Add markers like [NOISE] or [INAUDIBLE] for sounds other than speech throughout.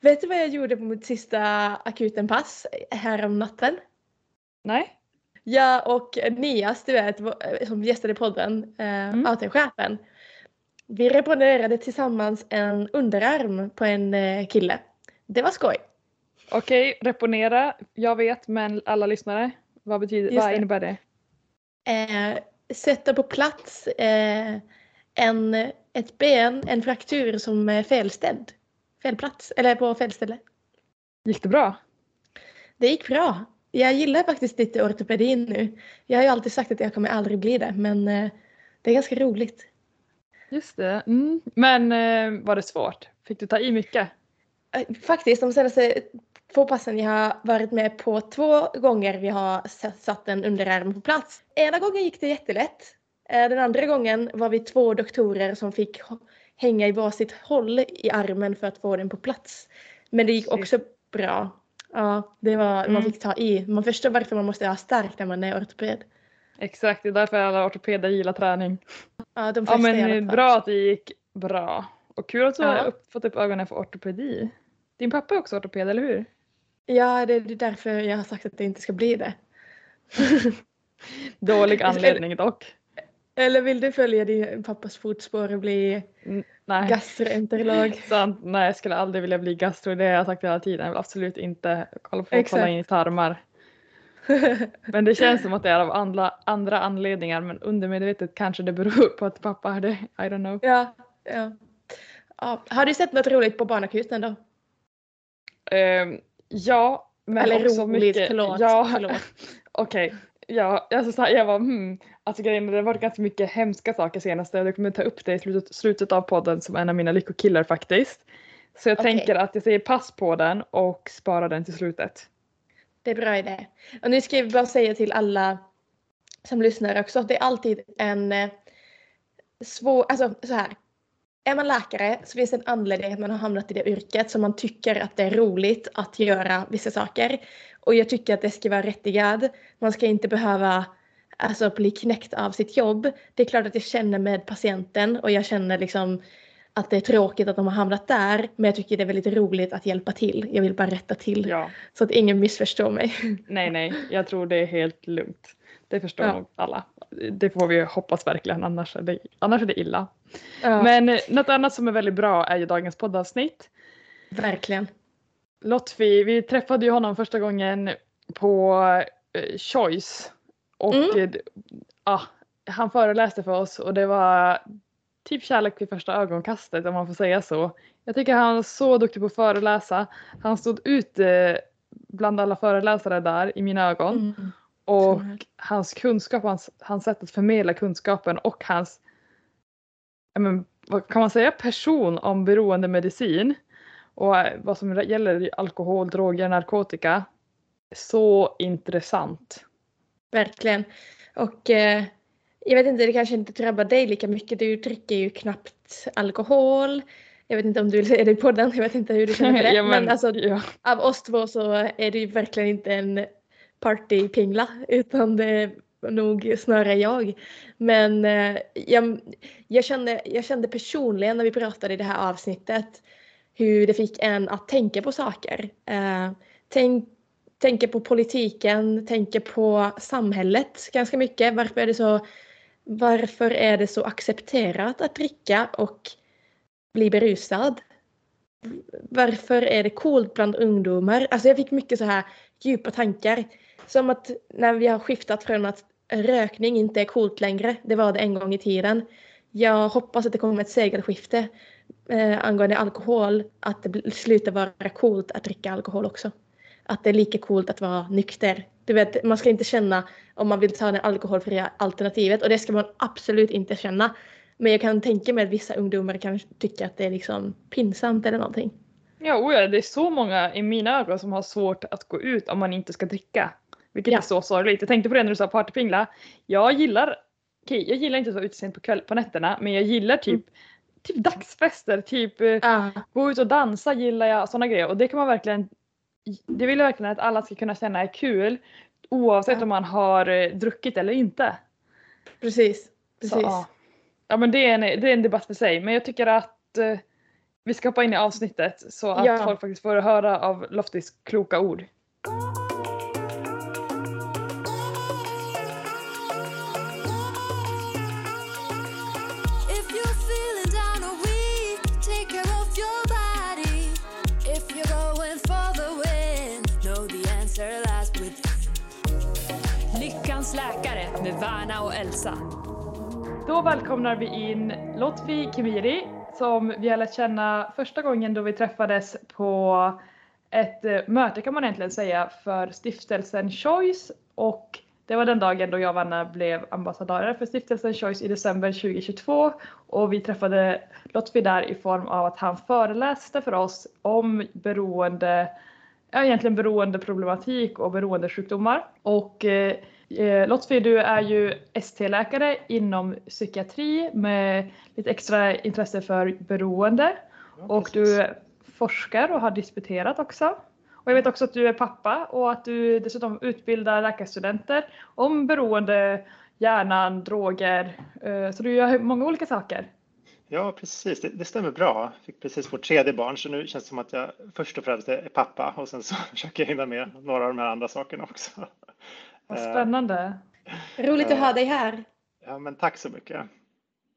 Vet du vad jag gjorde på mitt sista akutenpass här om natten? Nej? Jag och Nias, du vet, vår- som gästade podden, eh, Mm. AT-chefen. Vi reponerade tillsammans en underarm på en eh, kille. Det var skoj. Okej, reponera. Jag vet, men alla lyssnare. Vad, betyder, Just vad det. innebär det? Eh, sätta på plats eh, en, ett ben, en fraktur som är felställd. Fel plats, eller på fel ställe. Gick det bra? Det gick bra. Jag gillar faktiskt lite ortopedin nu. Jag har ju alltid sagt att jag kommer aldrig bli det, men eh, det är ganska roligt. Just det. Mm. Men eh, var det svårt? Fick du ta i mycket? Eh, Faktiskt, de senaste två passen jag har varit med på två gånger vi har satt en underarm på plats. Ena gången gick det jättelätt. Den andra gången var vi två doktorer som fick hänga i varsitt håll i armen för att få den på plats. Men det gick också bra. Ja, det var, man Mm. fick ta i. Man förstår varför man måste ha stark när man är ortoped. Exakt, det är därför alla ortopeder gillar träning. Ja, de Ja men bra att det gick bra. Och kul att du har Ja. fått upp ögonen för ortopedi. Din pappa är också ortoped, eller hur? Ja, det är därför jag har sagt att det inte ska bli det. [LAUGHS] Dålig [LAUGHS] anledning dock. Eller vill du följa din pappas fotspår och bli Nej. gastroenterolog? [LAUGHS] Sant. Nej, jag skulle aldrig vilja bli gastro. Det har jag sagt hela tiden. Jag vill absolut inte kolla på kolla in i tarmar. [LAUGHS] Men det känns som att det är av andra, andra anledningar men undermedvetet kanske det beror på att pappa har det. I don't know. ja, ja. ja. Har du sett något roligt på barnakuten då? Ehm, ja, men Eller också roligt, mycket. förlåt. Ja, förlåt. [LAUGHS] okej. Ja, alltså så här, jag var hmm. Alltså grejen det har varit ganska mycket hemska saker senaste. Jag kommer ta upp det i slutet, slutet av podden som en av mina lyckokillar faktiskt. Så jag Okej. tänker att jag säger pass på den och sparar den till slutet. Det är bra idé. Och nu ska jag bara säga till alla som lyssnar också att det är alltid en eh, svår, alltså så här. Är man läkare så finns det en anledning att man har hamnat i det yrket som man tycker att det är roligt att göra vissa saker. Och jag tycker att det ska vara rättigad. Man ska inte behöva alltså, bli knäckt av sitt jobb. Det är klart att jag känner med patienten och jag känner liksom att det är tråkigt att de har hamnat där. Men jag tycker det är väldigt roligt att hjälpa till. Jag vill bara rätta till Ja, så att ingen missförstår mig. nej, nej, jag tror det är helt lugnt. Det förstår Ja. nog alla. Det får vi hoppas verkligen, annars är det, annars är det illa. Ja, Men något annat som är väldigt bra är ju dagens poddavsnitt. verkligen. Lotfi, vi träffade ju honom första gången på eh, Choice. Och Mm. eh, ja, han föreläste för oss och det var typ kärlek vid första ögonkastet om man får säga så. Jag tycker han var så duktig på att föreläsa. Han stod ut eh, bland alla föreläsare där i mina ögon. Mm. Och hans kunskap, hans, hans sätt att förmedla kunskapen och hans, men, vad kan man säga, person om beroendemedicin och eh, vad som gäller alkohol, droger, narkotika. Så intressant. Verkligen. Och eh, jag vet inte, det kanske inte drabbar dig lika mycket. Du dricker ju knappt alkohol. Jag vet inte om du vill säga det på den. Jag vet inte hur du känner för det. [LAUGHS] ja, men, alltså, ja. av oss två så är det ju verkligen inte en partypingla utan det är nog snarare jag. Men eh, jag, jag, kände, jag kände personligen när vi pratade i det här avsnittet hur det fick en att tänka på saker. Eh, tänk, tänka på politiken, tänka på samhället ganska mycket. Varför är det så, varför är det så accepterat att dricka och bli berusad? Varför är det coolt bland ungdomar? Alltså jag fick mycket så här djupa tankar. Som att när vi har skiftat från att rökning inte är coolt längre, det var det en gång i tiden. Jag hoppas att det kommer ett segelskifte eh, angående alkohol, att det slutar vara coolt att dricka alkohol också. Att det är lika coolt att vara nykter. Du vet, man ska inte känna om man vill ta det alkoholfria alternativet och det ska man absolut inte känna. Men jag kan tänka mig att vissa ungdomar kan tycka att det är liksom pinsamt eller någonting. Ja, oja, det är så många i mina ögon som har svårt att gå ut om man inte ska dricka. Vilket Ja. är så sorgligt. Jag tänkte på det när du sa partypingla. Jag gillar, okej, jag gillar inte att vara ute sent på, kväll, på nätterna men jag gillar typ, typ dagsfester, typ Ah, gå ut och dansa gillar jag, sådana grejer. Och det kan man verkligen, det vill jag verkligen att alla ska kunna känna är kul oavsett Ja. om man har eh, druckit eller inte. precis. Så, precis. ja. ja men det är, en, det är en debatt för sig men jag tycker att eh, Vi ska hoppa in i avsnittet så att Ja. folk faktiskt får höra av Loftis kloka ord. Sveriges läkare med Värna och Elsa. Då välkomnar vi in Lotfi Kemiri som vi har lärt känna första gången då vi träffades på ett eh, möte kan man egentligen säga för stiftelsen Choice och det var den dagen då jag och Vanna blev ambassadörer för stiftelsen Choice i december 2022 och vi träffade Lotfi där i form av att han föreläste för oss om beroende, ja egentligen beroendeproblematik och beroendesjukdomar. Och Eh, Lotfi, du är ju ST-läkare inom psykiatri med lite extra intresse för beroende och du forskar och har disputerat också. Och jag vet också att du är pappa och att du dessutom utbildar läkarstudenter om beroende, hjärnan, droger. Eh, Så du gör många olika saker. Ja, precis. Det, det stämmer bra. Jag fick precis vårt tredje barn, så nu känns det som att jag först och främst är pappa och sen så [LAUGHS] försöker jag hinna med några av de här andra sakerna också. Vad Eh, spännande. Roligt att ha dig här. Ja, men tack så mycket.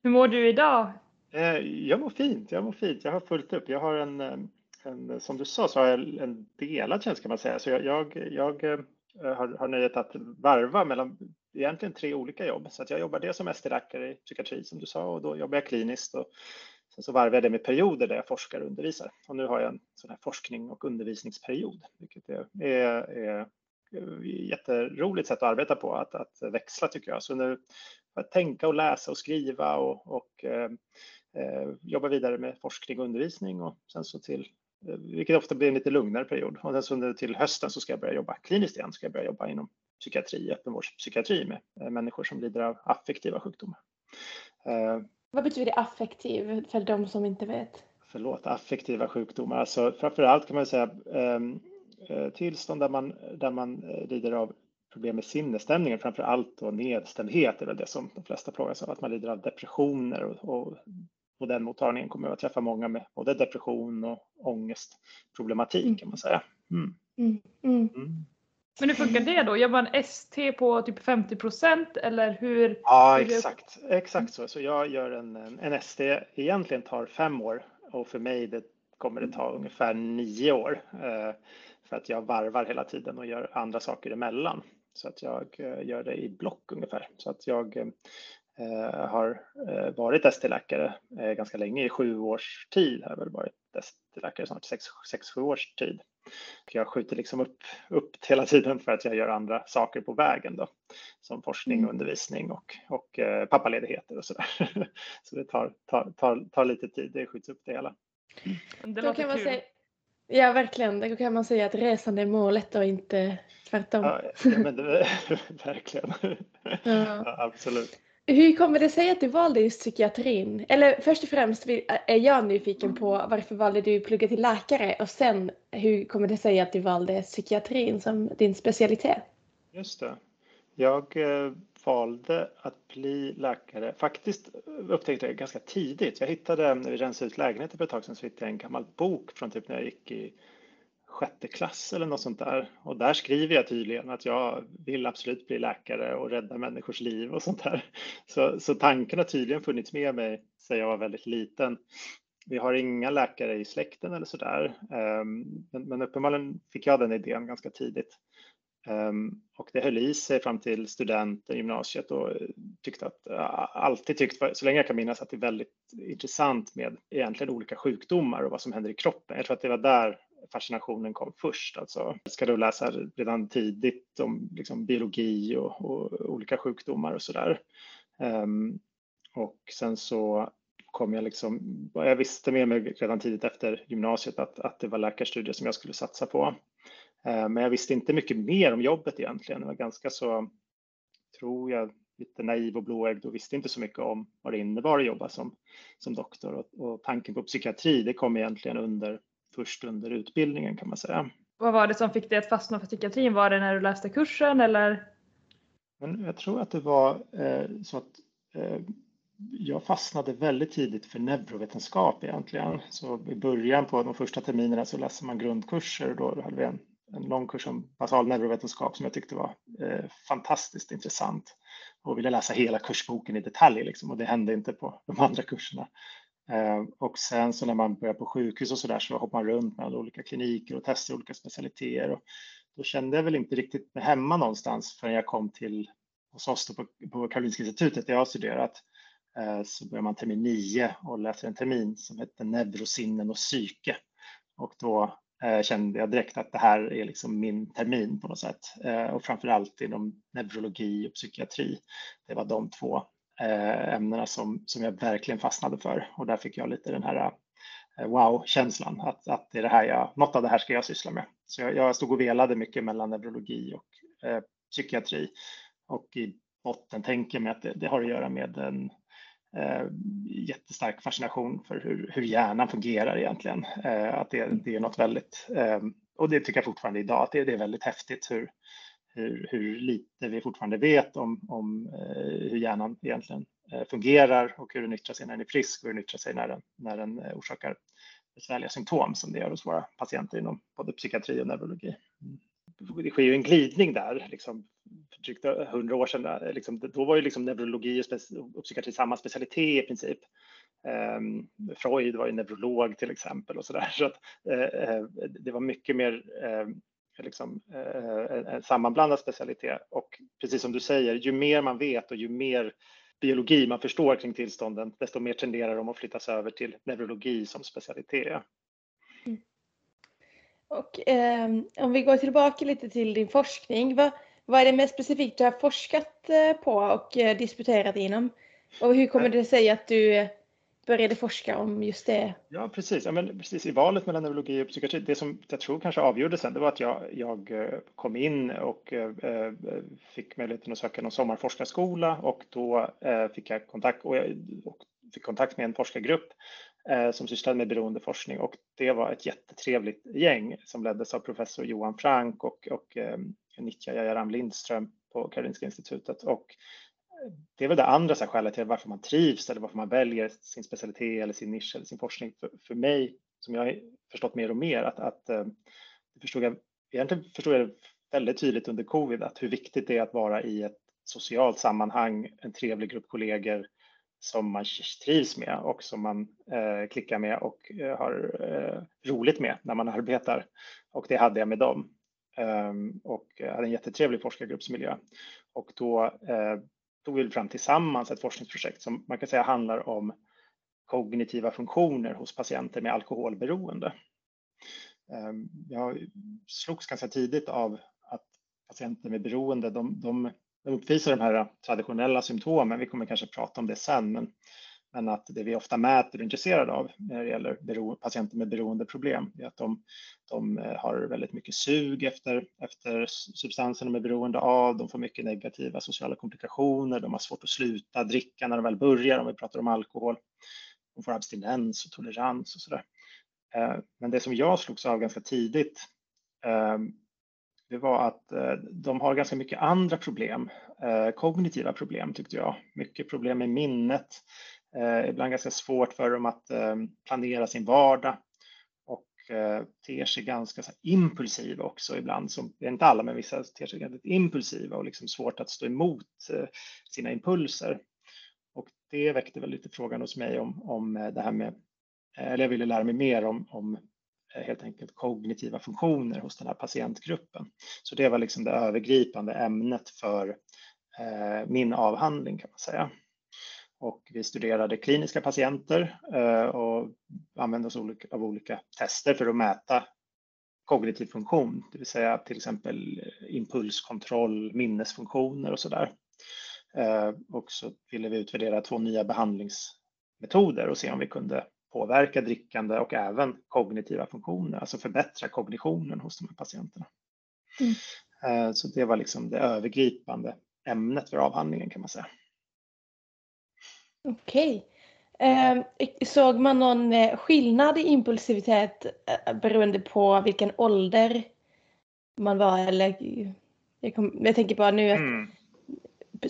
Hur mår du idag? Eh, Jag mår fint. Jag mår fint. Jag har fullt upp. Jag har en, eh, en som du sa, så har jag en delad tjänst kan man säga. Så jag, jag, jag eh, har, har nöjet att varva mellan egentligen tre olika jobb. Så att jag jobbar dels som ST-läkare i psykiatri som du sa och då jobbar jag kliniskt och sen så varvar jag det med perioder där jag forskar och undervisar. Och nu har jag en sån här forskning och undervisningsperiod, vilket är, är, är jätteroligt sätt att arbeta på, att, att växla tycker jag. Så nu jag tänka och läsa och skriva och, och eh, eh, jobba vidare med forskning och undervisning och sen så till, eh, vilket ofta blir en lite lugnare period. Och sen så nu till hösten så ska jag börja jobba kliniskt igen, ska jag börja jobba inom psykiatri, öppenvårdspsykiatri med eh, människor som lider av affektiva sjukdomar. Eh, Vad betyder affektiv för de som inte vet? förlåt, affektiva sjukdomar. Alltså framförallt kan man säga ehm, eh, tillstånd där man, där man eh, lider av problem med sinnesstämningen, framför allt då nedstämdhet är väl det som de flesta plågas av, att man lider av depressioner och, och, och den mottagningen kommer att träffa många med både depression och ångestproblematik kan man säga. Mm. Mm. Mm. Mm. Men hur funkar det då? Gör man ST på typ 50 eller hur? Ja, exakt, exakt så. Så jag gör en, en, en ST, egentligen tar fem år och för mig det kommer det ta ungefär nio år. För att jag varvar hela tiden och gör andra saker emellan. Så att jag eh, gör det i block ungefär. Så att jag eh, har eh, varit ST-läkare eh, ganska länge, i sju års tid har jag väl varit ST-läkare, snart sex, sex, sju års tid. Jag skjuter liksom upp, upp hela tiden för att jag gör andra saker på vägen då. Som forskning, Mm. undervisning och, och eh, pappaledigheter och sådär. [LAUGHS] Så det tar, tar, tar, tar lite tid, det skjuts upp det hela. Det Då låter kul. säga, ja verkligen, då kan man säga att resan är målet och inte tvärtom. Ja, ja, men det, [LAUGHS] verkligen. Ja. Ja, absolut. Hur kommer det sig att du valde just psykiatrin? Eller först och främst är jag nyfiken på varför valde du plugga till läkare och sen hur kommer det sig att du valde psykiatrin som din specialitet? Just det. Jag eh, valde att bli läkare. Faktiskt upptäckte jag ganska tidigt. Jag hittade, när vi rensade ut lägenheten för ett tag sedan, så hittade jag en gammal bok från typ när jag gick i sjätte klass eller något sånt där. Och där skriver jag tydligen att jag vill absolut bli läkare och rädda människors liv och sånt där. Så, så tanken har tydligen funnits med mig sedan jag var väldigt liten. Vi har inga läkare i släkten eller så där, ehm, men, men uppenbarligen fick jag den idén ganska tidigt. Ehm, och det höll i sig fram till studenten, gymnasiet och eh, tyckte att, eh, alltid tyckt, så länge jag kan minnas, att det är väldigt intressant med egentligen olika sjukdomar och vad som händer i kroppen. Jag tror att det var där fascinationen kom först. Alltså, ska du läsa redan tidigt om liksom, biologi och, och olika sjukdomar och sådär. Um, och sen så kom jag liksom, jag visste med mig redan tidigt efter gymnasiet att, att det var läkarstudier som jag skulle satsa på. Eh, Men jag visste inte mycket mer om jobbet egentligen. Jag var ganska så, tror jag, lite naiv och blåögd och visste inte så mycket om vad det innebar att jobba som, som doktor. Och, och tanken på psykiatri, det kom egentligen under, först under utbildningen kan man säga. Vad var det som fick dig att fastna för psykiatrin? Var det när du läste kursen eller? Men jag tror att det var eh, så att eh, jag fastnade väldigt tidigt för neurovetenskap egentligen. Så i början på de första terminerna så läste man grundkurser och då hade vi en, en lång kurs om basal neurovetenskap som jag tyckte var eh, fantastiskt intressant och ville läsa hela kursboken i detalj liksom, och det hände inte på de andra kurserna. Eh, och sen så när man börjar på sjukhus och så där så hoppar man runt mellan olika kliniker och testar olika specialiteter. Och då kände jag väl inte riktigt mig hemma någonstans förrän jag kom till hos oss på, på Karolinska institutet där jag har studerat. Eh, så börjar man termin nio och läser en termin som heter neurosinnen och psyke. Och då Eh, kände jag direkt att det här är liksom min termin på något sätt. Eh, och framför allt inom neurologi och psykiatri. Det var de två eh, ämnena som, som jag verkligen fastnade för och där fick jag lite den här wow-känslan att, att det är det här jag, något av det här ska jag syssla med. Så jag, jag stod och velade mycket mellan neurologi och eh, psykiatri och i botten tänker mig att det, det, har att göra med en eh, jättestark fascination för hur, hur hjärnan fungerar egentligen. Eh, att det, det är något väldigt, eh, och det tycker jag fortfarande idag, att det, det är väldigt häftigt hur, hur, hur lite vi fortfarande vet om, om eh, hur hjärnan egentligen eh, fungerar och hur den yttrar sig när den är frisk och hur den yttrar sig när den, när den eh, orsakar besvärliga symptom som det gör hos våra patienter inom både psykiatri och neurologi. Mm. Det sker ju en glidning där, liksom, för drygt hundra år sedan. Liksom, då var ju liksom neurologi och, och psykiatri samma specialitet i princip. Um, Freud var ju neurolog till exempel och så där. [LAUGHS] Så att, uh, det var mycket mer uh, liksom, uh, en sammanblandad specialitet. Och precis som du säger, ju mer man vet och ju mer biologi man förstår kring tillstånden, desto mer tenderar de att flyttas över till neurologi som specialitet. Och eh, om vi går tillbaka lite till din forskning, vad, vad är det mest specifikt du har forskat eh, på och eh, disputerat inom? Och hur kommer det sig att du eh, började forska om just det. Ja, precis. Ja, men precis. I valet mellan neurologi och psykiatri, det som jag tror kanske avgjorde sen, det var att jag, jag eh, kom in och eh, fick möjligheten att söka någon sommarforskarskola och då eh, fick jag kontakt, och, jag, och fick kontakt med en forskargrupp Eh, som sysslade med beroendeforskning och det var ett jättetrevligt gäng som leddes av professor Johan Frank och, och eh, Nitya Jayaram Lindström på Karolinska institutet och eh, det är väl det andra så här, skälet till varför man trivs eller varför man väljer sin specialitet eller sin nisch eller sin forskning. För, för mig, som jag har förstått mer och mer, att, att eh, det förstod jag, egentligen förstod jag väldigt tydligt under covid att hur viktigt det är att vara i ett socialt sammanhang, en trevlig grupp kollegor som man trivs med och som man eh, klickar med och eh, har eh, roligt med när man arbetar. Och det hade jag med dem. Um, och jag hade en jättetrevlig forskargruppsmiljö. Och då eh, tog vi fram tillsammans ett forskningsprojekt som man kan säga handlar om kognitiva funktioner hos patienter med alkoholberoende. Ehm, jag slogs ganska tidigt av att patienter med beroende, de, de, de uppvisar de här traditionella symptomen. Vi kommer kanske prata om det sen, men men att det vi ofta mäter och är intresserade av när det gäller bero, patienter med beroendeproblem är att de, de eh, har väldigt mycket sug efter, efter substanser de är beroende av. De får mycket negativa sociala komplikationer. De har svårt att sluta dricka när de väl börjar, om vi pratar om alkohol. De får abstinens och tolerans och så där. Eh, men det som jag slogs av ganska tidigt ehm, det var att eh, de har ganska mycket andra problem, eh, kognitiva problem tyckte jag. Mycket problem med minnet, eh, ibland ganska svårt för dem att planera sin vardag och ter sig ganska impulsiva också ibland. Som, det är inte alla, men vissa ter sig ganska impulsiva och liksom svårt att stå emot sina impulser. Och det väckte väl lite frågan hos mig om, om det här med, eller jag ville lära mig mer om, om Eh, helt enkelt kognitiva funktioner hos den här patientgruppen. Så det var liksom det övergripande ämnet för eh, min avhandling kan man säga och vi studerade kliniska patienter eh, och använde oss av olika tester för att mäta kognitiv funktion, det vill säga till exempel impulskontroll, minnesfunktioner och så där. Och så ville vi utvärdera två nya behandlingsmetoder och se om vi kunde påverka drickande och även kognitiva funktioner, alltså förbättra kognitionen hos de här patienterna. Mm. Eh, så det var liksom det övergripande ämnet för avhandlingen kan man säga. Okej. Eh, såg man någon eh, skillnad i impulsivitet eh, beroende på vilken ålder man var eller jag, kom, jag tänker bara nu att mm.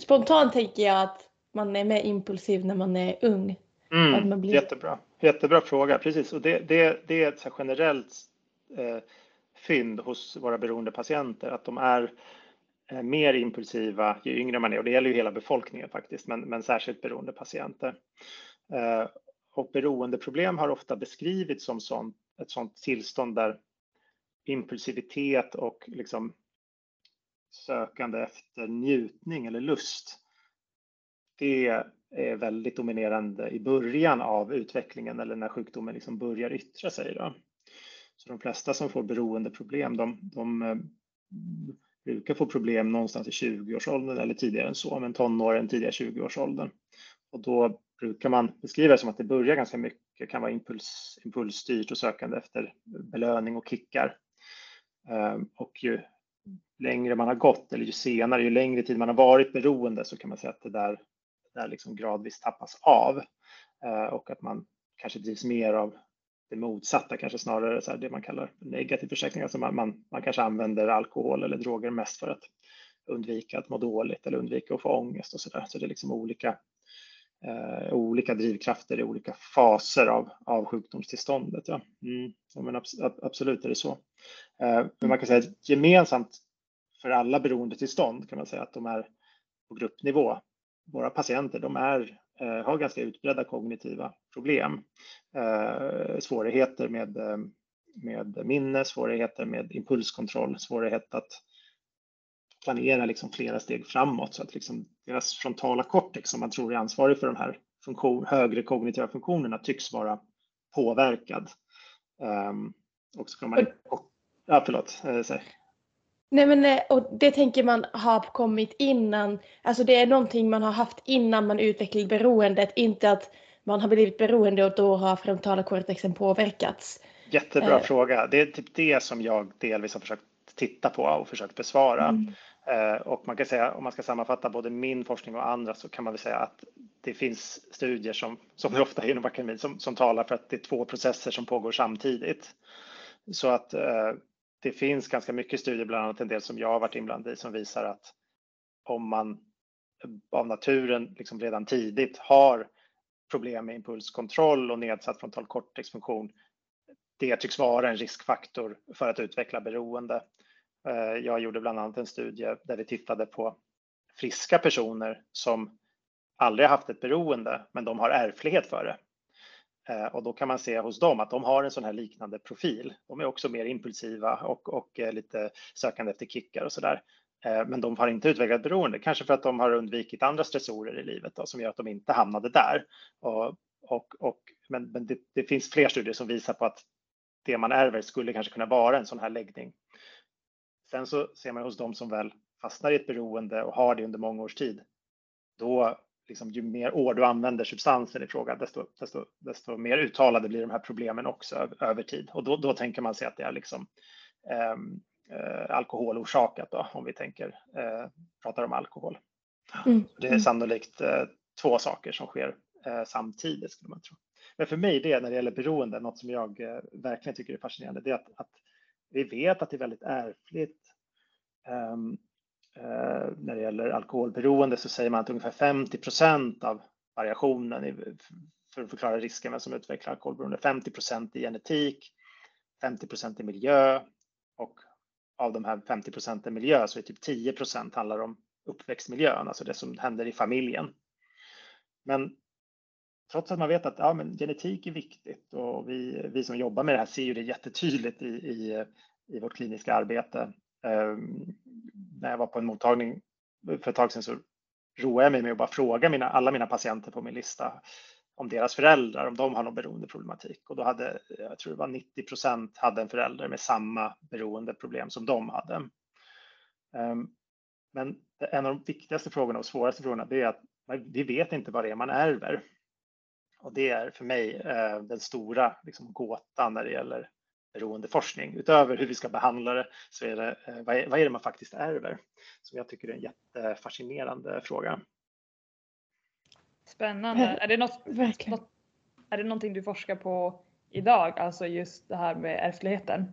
spontant tänker jag att man är mer impulsiv när man är ung. Mm, blir- Jättebra. Jättebra fråga, precis. Och det, det, det är ett generellt eh, fynd hos våra beroende patienter att de är eh, mer impulsiva ju yngre man är och det gäller ju hela befolkningen faktiskt, men, men särskilt beroende patienter. Eh, och beroendeproblem har ofta beskrivits som sånt, ett sådant tillstånd där impulsivitet och liksom sökande efter njutning eller lust, det är väldigt dominerande i början av utvecklingen eller när sjukdomen liksom börjar yttra sig. Då. Så de flesta som får beroendeproblem, de, de eh, brukar få problem någonstans i 20-årsåldern eller tidigare än så, men tonåren, tidiga 20-årsåldern. Och då brukar man beskriva det som att det börjar ganska mycket, kan vara impuls, impulsstyrt och sökande efter belöning och kickar. Ehm, och ju längre man har gått eller ju senare, ju längre tid man har varit beroende så kan man säga att det där, där liksom gradvis tappas av eh, och att man kanske drivs mer av det motsatta, kanske snarare så här det man kallar negativ försäkring. Alltså man, man, man kanske använder alkohol eller droger mest för att undvika att må dåligt eller undvika att få ångest och så där. Så det är liksom olika, eh, olika drivkrafter i olika faser av, av sjukdomstillståndet. Ja. Mm. Ja, men abs ab- absolut är det så. Eh, men man kan säga att gemensamt för alla beroendetillstånd kan man säga att de är på gruppnivå. Våra patienter, de är, eh, har ganska utbredda kognitiva problem. Eh, svårigheter med, eh, med minne, svårigheter med impulskontroll, svårighet att planera liksom flera steg framåt så att liksom deras frontala cortex som man tror är ansvarig för de här funktion, högre kognitiva funktionerna tycks vara påverkad. Um, och så kan man... Ja, förlåt. Eh. Nej men eh, och det tänker man har kommit innan, alltså det är någonting man har haft innan man utvecklade beroendet, inte att man har blivit beroende och då har frontala cortexen påverkats. Jättebra Eh. fråga. Det är typ det som jag delvis har försökt titta på och försökt besvara. Mm. Eh, Och man kan säga, om man ska sammanfatta både min forskning och andra så kan man väl säga att det finns studier som, som det ofta är inom akademin, som, som talar för att det är två processer som pågår samtidigt. Så att eh, det finns ganska mycket studier, bland annat en del som jag har varit inblandad i, som visar att om man av naturen liksom redan tidigt har problem med impulskontroll och nedsatt frontal kortexfunktion, det tycks vara en riskfaktor för att utveckla beroende. Eh, jag gjorde bland annat en studie där vi tittade på friska personer som aldrig haft ett beroende, men de har ärftlighet för det. Eh, och då kan man se hos dem att de har en sån här liknande profil. De är också mer impulsiva och, och eh, lite sökande efter kickar och sådär. Eh, men de har inte utvecklat beroende, kanske för att de har undvikit andra stressorer i livet då, som gör att de inte hamnade där. Och, och, och, men men det, det finns fler studier som visar på att det man ärver skulle kanske kunna vara en sån här läggning. Sen så ser man hos de som väl fastnar i ett beroende och har det under många års tid, då liksom, ju mer år du använder substansen i fråga, desto, desto, desto mer uttalade blir de här problemen också över, över tid. Och då, då tänker man sig att det är liksom ehm, eh, alkoholorsakat då, om vi tänker, eh, pratar om alkohol. Mm. Det är sannolikt eh, två saker som sker eh, samtidigt skulle man tro. Men för mig det när det gäller beroende, något som jag eh, verkligen tycker är fascinerande, det är att, att vi vet att det är väldigt ärftligt. Eh, Eh, när det gäller alkoholberoende så säger man att ungefär 50 procent av variationen i, för att förklara risken med som utvecklar alkoholberoende, 50 procent i genetik, 50 procent i miljö och av de här 50 procenten miljö så är typ 10 procent handlar om uppväxtmiljön, alltså det som händer i familjen. Men trots att man vet att ja, men genetik är viktigt och vi, vi som jobbar med det här ser ju det jättetydligt i, i, i vårt kliniska arbete. Ehm, när jag var på en mottagning för ett tag sedan så roade jag mig med att bara fråga mina, alla mina patienter på min lista om deras föräldrar, om de har någon beroendeproblematik. Och då hade, jag tror det var 90 procent hade en förälder med samma beroendeproblem som de hade. Ehm, men en av de viktigaste frågorna och svåraste frågorna det är att vi vet inte vad det är man ärver. Och det är för mig eh, den stora liksom, gåtan när det gäller beroendeforskning. Utöver hur vi ska behandla det så är det eh, vad, är, vad är det man faktiskt ärver? Som jag tycker är en jättefascinerande fråga. Spännande. Är det, något, är det någonting du forskar på idag? Alltså just det här med ärftligheten?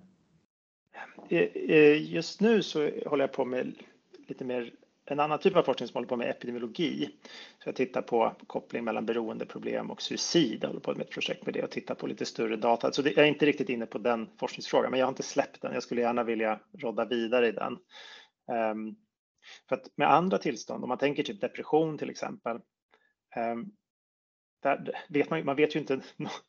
Eh, eh, Just nu så håller jag på med lite mer en annan typ av forskning som håller på med epidemiologi. Så jag tittar på koppling mellan beroendeproblem och suicid. Jag håller på med ett projekt med det och tittar på lite större data. Så det, jag är inte riktigt inne på den forskningsfrågan, men jag har inte släppt den. Jag skulle gärna vilja rodda vidare i den. Um, för att med andra tillstånd, om man tänker typ depression till exempel, um, där vet man, man vet ju inte,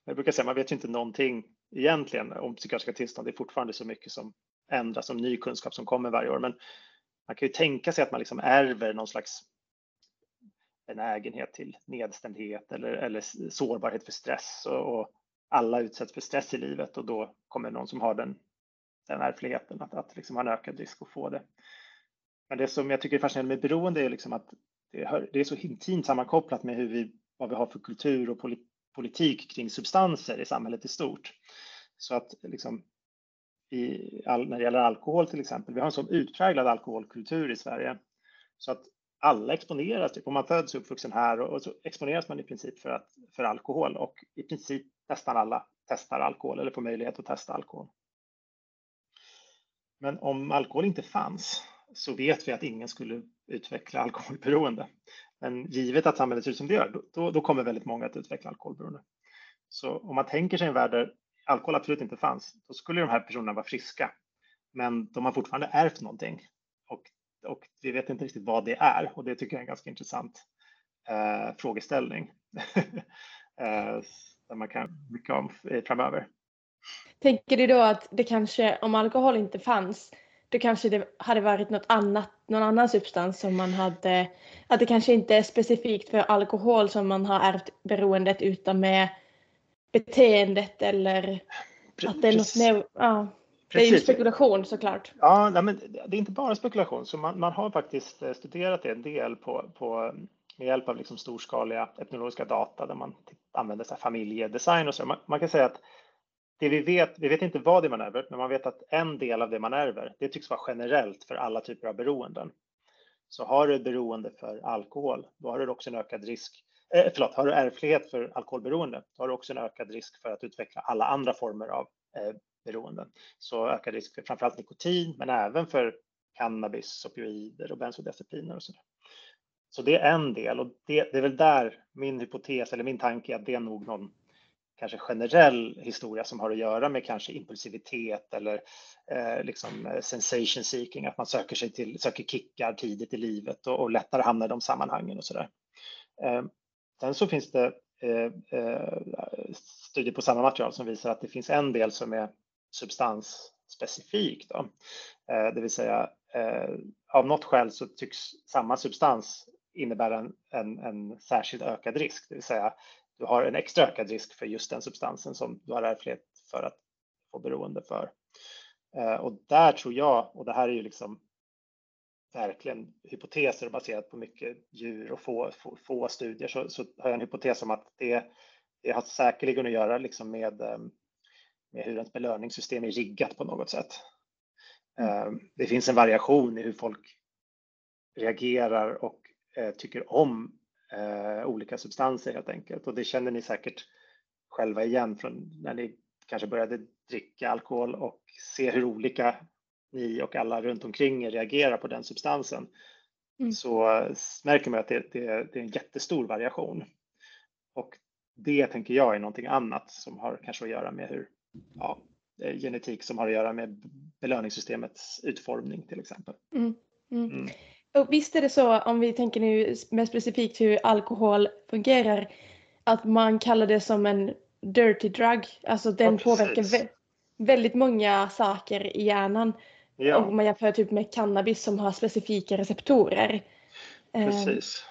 jag brukar säga, man vet ju inte någonting egentligen om psykiatriska tillstånd. Det är fortfarande så mycket som ändras, som ny kunskap som kommer varje år. Men man kan ju tänka sig att man liksom ärver någon slags benägenhet till nedstämdhet eller, eller sårbarhet för stress och, och, alla utsätts för stress i livet och då kommer någon som har den, den ärftligheten att, att liksom ha en ökad risk att få det. Men det som jag tycker är fascinerande med beroende är liksom att det, hör, det är så intimt sammankopplat med hur vi, vad vi har för kultur och politik kring substanser i samhället i stort. Så att liksom, all, när det gäller alkohol till exempel. Vi har en så utpräglad alkoholkultur i Sverige så att alla exponeras, typ, om man föds uppvuxen här och, och, så exponeras man i princip för, att, för alkohol och i princip nästan alla testar alkohol eller får möjlighet att testa alkohol. Men om alkohol inte fanns så vet vi att ingen skulle utveckla alkoholberoende. Men givet att samhället ser ut som det gör, då, då kommer väldigt många att utveckla alkoholberoende. Så om man tänker sig en värld där alkohol absolut inte fanns, då skulle de här personerna vara friska. Men de har fortfarande ärvt någonting och, och vi vet inte riktigt vad det är och det tycker jag är en ganska intressant eh, frågeställning [LAUGHS] eh, där man kan mycket om eh, framöver. Tänker du då att det kanske, om alkohol inte fanns, då kanske det hade varit något annat, någon annan substans som man hade, att det kanske inte är specifikt för alkohol som man har ärvt beroendet utan med beteendet eller att det är något mer, ja. Det är ju spekulation såklart. Ja, nej, men det är inte bara spekulation. Så man, man har faktiskt eh, studerat det en del på, på, med hjälp av liksom storskaliga etnologiska data där man använder så familjedesign och så. Man, man, kan säga att det vi vet, vi vet inte vad det man ärver, men man vet att en del av det man ärver, det tycks vara generellt för alla typer av beroenden. Så har du beroende för alkohol, då har du också en ökad risk eh, förlåt, har du ärftlighet för alkoholberoende, då har du också en ökad risk för att utveckla alla andra former av eh, beroenden. Så ökad risk för framförallt nikotin, men även för cannabis, opioider och bensodiazepiner och så. Så det är en del och det, det, är väl där min hypotes eller min tanke är att det är nog någon kanske generell historia som har att göra med kanske impulsivitet eller eh, liksom eh, sensation seeking, att man söker sig till, söker kickar tidigt i livet och, och lättare hamnar i de sammanhangen och sådär. Eh, Sen så finns det eh, eh, studier på samma material som visar att det finns en del som är substansspecifik. Då. Eh, det vill säga eh, av något skäl så tycks samma substans innebära en, en, en särskild ökad risk. Det vill säga du har en extra ökad risk för just den substansen som du har erfarenhet för att få beroende för. Eh, och där tror jag, och det här är ju liksom verkligen hypoteser baserat på mycket djur och få, få, få studier så, så, har jag en hypotes om att det, det har säkerligen att göra liksom med, ehm, med hur ens belöningssystem är riggat på något sätt. Mm. Ehm, det finns en variation i hur folk reagerar och eh, tycker om eh, olika substanser helt enkelt och det känner ni säkert själva igen från när ni kanske började dricka alkohol och se hur olika ni och alla runt omkring er reagerar på den substansen mm. så märker man att det, det, det, är en jättestor variation. Och det tänker jag är någonting annat som har kanske att göra med hur ja, genetik som har att göra med belöningssystemets utformning till exempel. Mm. Mm. mm. Och visst är det så, om vi tänker nu mer specifikt hur alkohol fungerar, att man kallar det som en dirty drug, alltså den ja, påverkar vä väldigt många saker i hjärnan. Ja. Om man jämför typ med cannabis som har specifika receptorer. Ehm, Precis.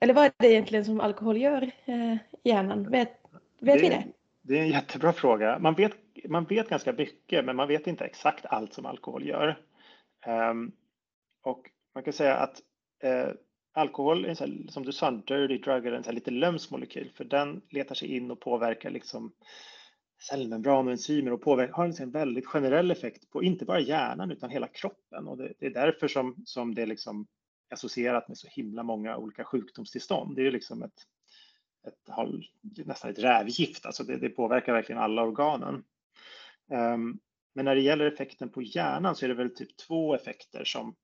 Eller vad är det egentligen som alkohol gör eh, i hjärnan? Vet, vet det, vi det? Det är en jättebra fråga. Man vet, man vet ganska mycket men man vet inte exakt allt som alkohol gör. Um, och man kan säga att uh, alkohol är här, som du sa en dirty drug, eller en lite lömsk molekyl för den letar sig in och påverkar liksom cellmembran och enzymer och påverkar, har en väldigt generell effekt på inte bara hjärnan utan hela kroppen och det, det är därför som, som det liksom är liksom associerat med så himla många olika sjukdomstillstånd. Det är liksom ett, ett nästan ett rävgift, alltså det, det påverkar verkligen alla organen. Um, men när det gäller effekten på hjärnan så är det väl typ två effekter som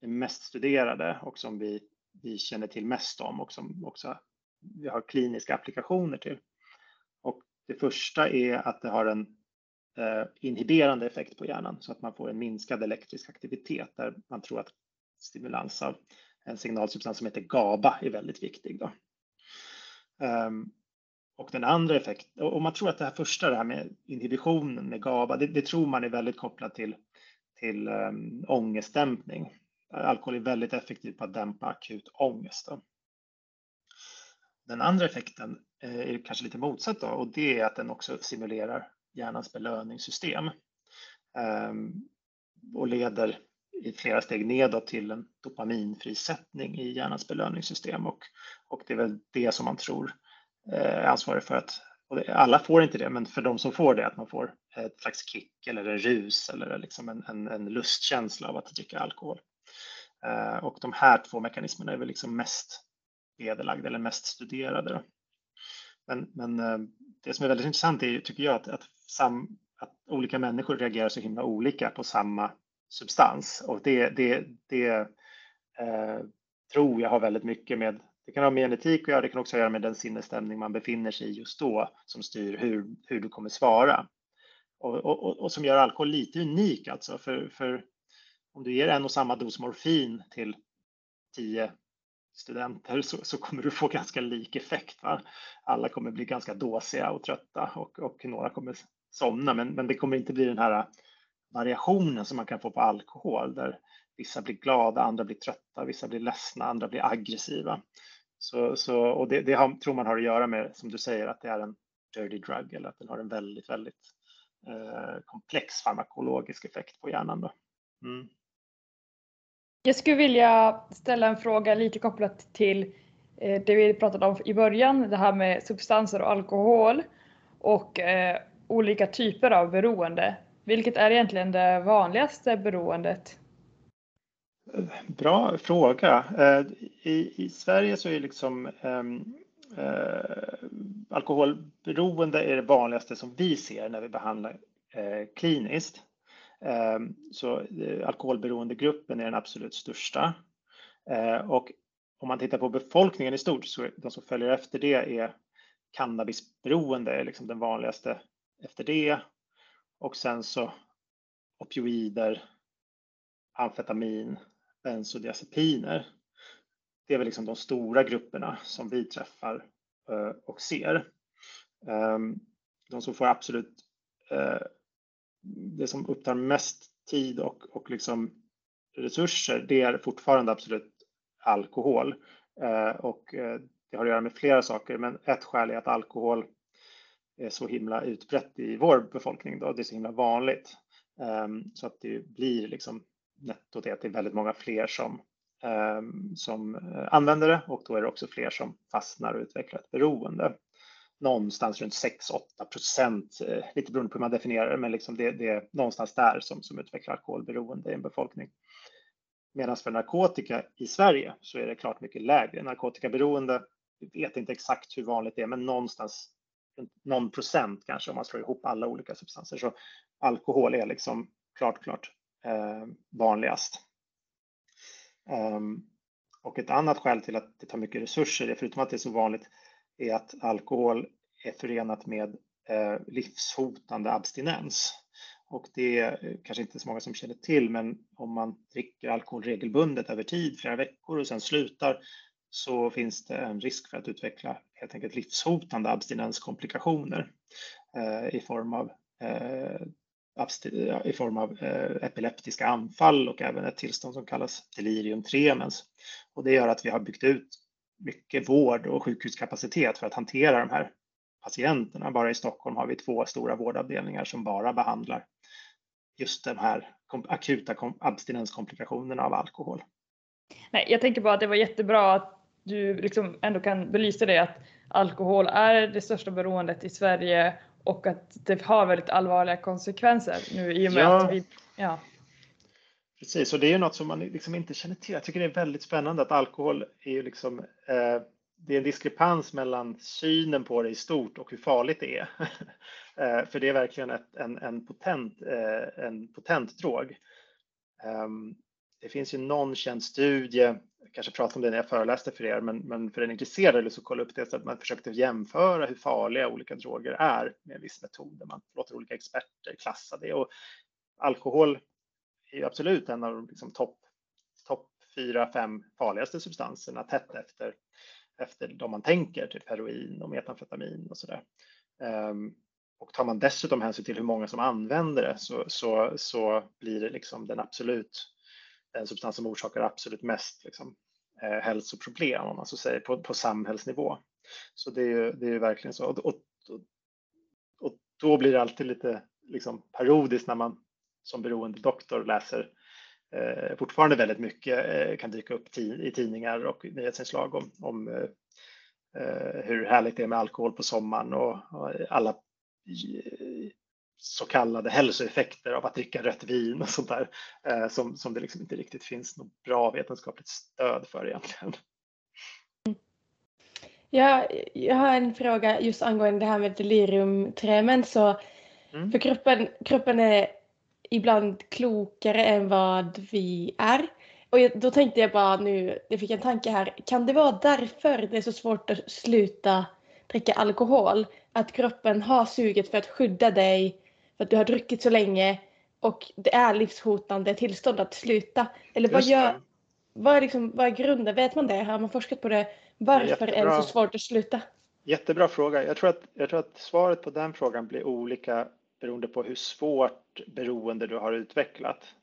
är mest studerade och som vi, vi känner till mest om och som också vi har kliniska applikationer till. Det första är att det har en eh, inhiberande effekt på hjärnan så att man får en minskad elektrisk aktivitet där man tror att stimulans av en signalsubstans som heter GABA är väldigt viktig. Då. Ehm, och den andra effekten, och man tror att det här första, det här med inhibitionen med GABA, det, det tror man är väldigt kopplat till, till um, ångestdämpning. Alkohol är väldigt effektivt på att dämpa akut ångest. Då. Den andra effekten Eh, är kanske lite motsatt då, och det är att den också simulerar hjärnans belöningssystem ehm, och leder i flera steg nedåt till en dopaminfrisättning i hjärnans belöningssystem och, och det är väl det som man tror eh, är ansvarig för att alla får inte det, men för de som får det, att man får ett slags kick eller en rus eller liksom en, en, en lustkänsla av att dricka alkohol. Eh, och de här två mekanismerna är väl liksom mest vederlagda eller mest studerade. Men, men eh, det som är väldigt intressant är, tycker jag, att, att, sam, att olika människor reagerar så himla olika på samma substans och det, det, det eh, tror jag har väldigt mycket med det kan ha med genetik att göra, det kan också ha att göra med den sinnesstämning man befinner sig i just då som styr hur, hur du kommer svara. Och, och, och som gör alkohol lite unik alltså, för, för om du ger en och samma dos morfin till tio studenter så, så kommer du få ganska lik effekt. Va? Alla kommer bli ganska dåsiga och trötta och, och några kommer somna, men, men det kommer inte bli den här variationen som man kan få på alkohol där vissa blir glada, andra blir trötta, vissa blir ledsna, andra blir aggressiva. Så, så, och det, det har, tror man har att göra med, som du säger, att det är en dirty drug eller att den har en väldigt, väldigt eh, komplex farmakologisk effekt på hjärnan. Då. Mm. Jag skulle vilja ställa en fråga lite kopplat till eh, det vi pratade om i början, det här med substanser och alkohol och eh, olika typer av beroende. Vilket är egentligen det vanligaste beroendet? Bra fråga. Eh, I, i Sverige så är liksom um, uh, alkoholberoende är det vanligaste som vi ser när vi behandlar uh, kliniskt. Ehm, så eh, alkoholberoendegruppen är den absolut största. Ehm, och om man tittar på befolkningen i stort så de som följer efter det är cannabisberoende är liksom den vanligaste efter det. Och sen så opioider, amfetamin, bensodiazepiner. Det är väl liksom de stora grupperna som vi träffar eh, och ser. Ehm, de som får absolut eh, det som upptar mest tid och, och liksom resurser, det är fortfarande absolut alkohol. Eh, och eh, det har att göra med flera saker, men ett skäl är att alkohol är så himla utbrett i vår befolkning. Då. Det är så himla vanligt. Ehm, så att det blir liksom netto det att det är väldigt många fler som, ehm, som eh, använder det och då är det också fler som fastnar och utvecklar ett beroende. Någonstans runt 6-8 procent, eh, lite beroende på hur man definierar det, men liksom det, det är någonstans där som, som utvecklar alkoholberoende i en befolkning. Medan för narkotika i Sverige så är det klart mycket lägre. Narkotikaberoende, vi vet inte exakt hur vanligt det är, men någonstans någon procent kanske om man slår ihop alla olika substanser. Så alkohol är liksom klart, klart eh, vanligast. Um, och ett annat skäl till att det tar mycket resurser, förutom att det är så vanligt, är att alkohol är förenat med eh, livshotande abstinens. Och det är eh, kanske inte så många som känner till, men om man dricker alkohol regelbundet över tid, flera veckor och sen slutar, så finns det en risk för att utveckla helt enkelt livshotande abstinenskomplikationer eh, i form av eh, i form av eh, epileptiska anfall och även ett tillstånd som kallas delirium tremens. Och det gör att vi har byggt ut mycket vård och sjukhuskapacitet för att hantera de här patienterna. Bara i Stockholm har vi två stora vårdavdelningar som bara behandlar just de här akuta abstinenskomplikationerna av alkohol. Nej, jag tänker bara att det var jättebra att du liksom ändå kan belysa det att alkohol är det största beroendet i Sverige och att det har väldigt allvarliga konsekvenser nu i och med ja. att vi... Ja. Precis, och det är ju något som man liksom inte känner till. Jag tycker det är väldigt spännande att alkohol är ju liksom eh, det är en diskrepans mellan synen på det i stort och hur farligt det är. [LAUGHS] eh, för det är verkligen ett, en, en, potent, eh, en potent drog. Ehm, det finns ju någon känd studie, jag kanske pratade om det när jag föreläste för er, men, men för den intresserade så kolla upp det så att man försökte jämföra hur farliga olika droger är med en viss metod där man låter olika experter klassa det. Och alkohol är absolut en av de liksom topp top fyra, fem farligaste substanserna tätt efter, efter de man tänker, typ heroin och metamfetamin och sådär. Um, och tar man dessutom hänsyn till hur många som använder det så, så, så blir det liksom den absolut den substans som orsakar absolut mest liksom, eh, hälsoproblem om man så säger på, på samhällsnivå. Så det är ju, det är verkligen så. Och, och, och, då blir det alltid lite liksom, parodiskt när man som beroende doktor läser eh, fortfarande väldigt mycket eh, kan dyka upp i tidningar och nyhetsinslag om, om eh, eh, hur härligt det är med alkohol på sommaren och, och alla så kallade hälsoeffekter av att dricka rött vin och sånt där eh, som, som det liksom inte riktigt finns något bra vetenskapligt stöd för egentligen. Ja, jag har en fråga just angående det här med deliriumtremen. Så mm. För kroppen, kroppen är ibland klokare än vad vi är. Och då tänkte jag bara nu, det fick en tanke här. Kan det vara därför det är så svårt att sluta dricka alkohol? Att kroppen har suget för att skydda dig för att du har druckit så länge och det är livshotande tillstånd att sluta? Eller vad, gör, vad, är liksom, vad är grunden? Vet man det? Har man forskat på det? Varför är det så svårt att sluta? Jättebra fråga. Jag tror, att, jag tror att svaret på den frågan blir olika beroende på hur svårt beroende du har utvecklat.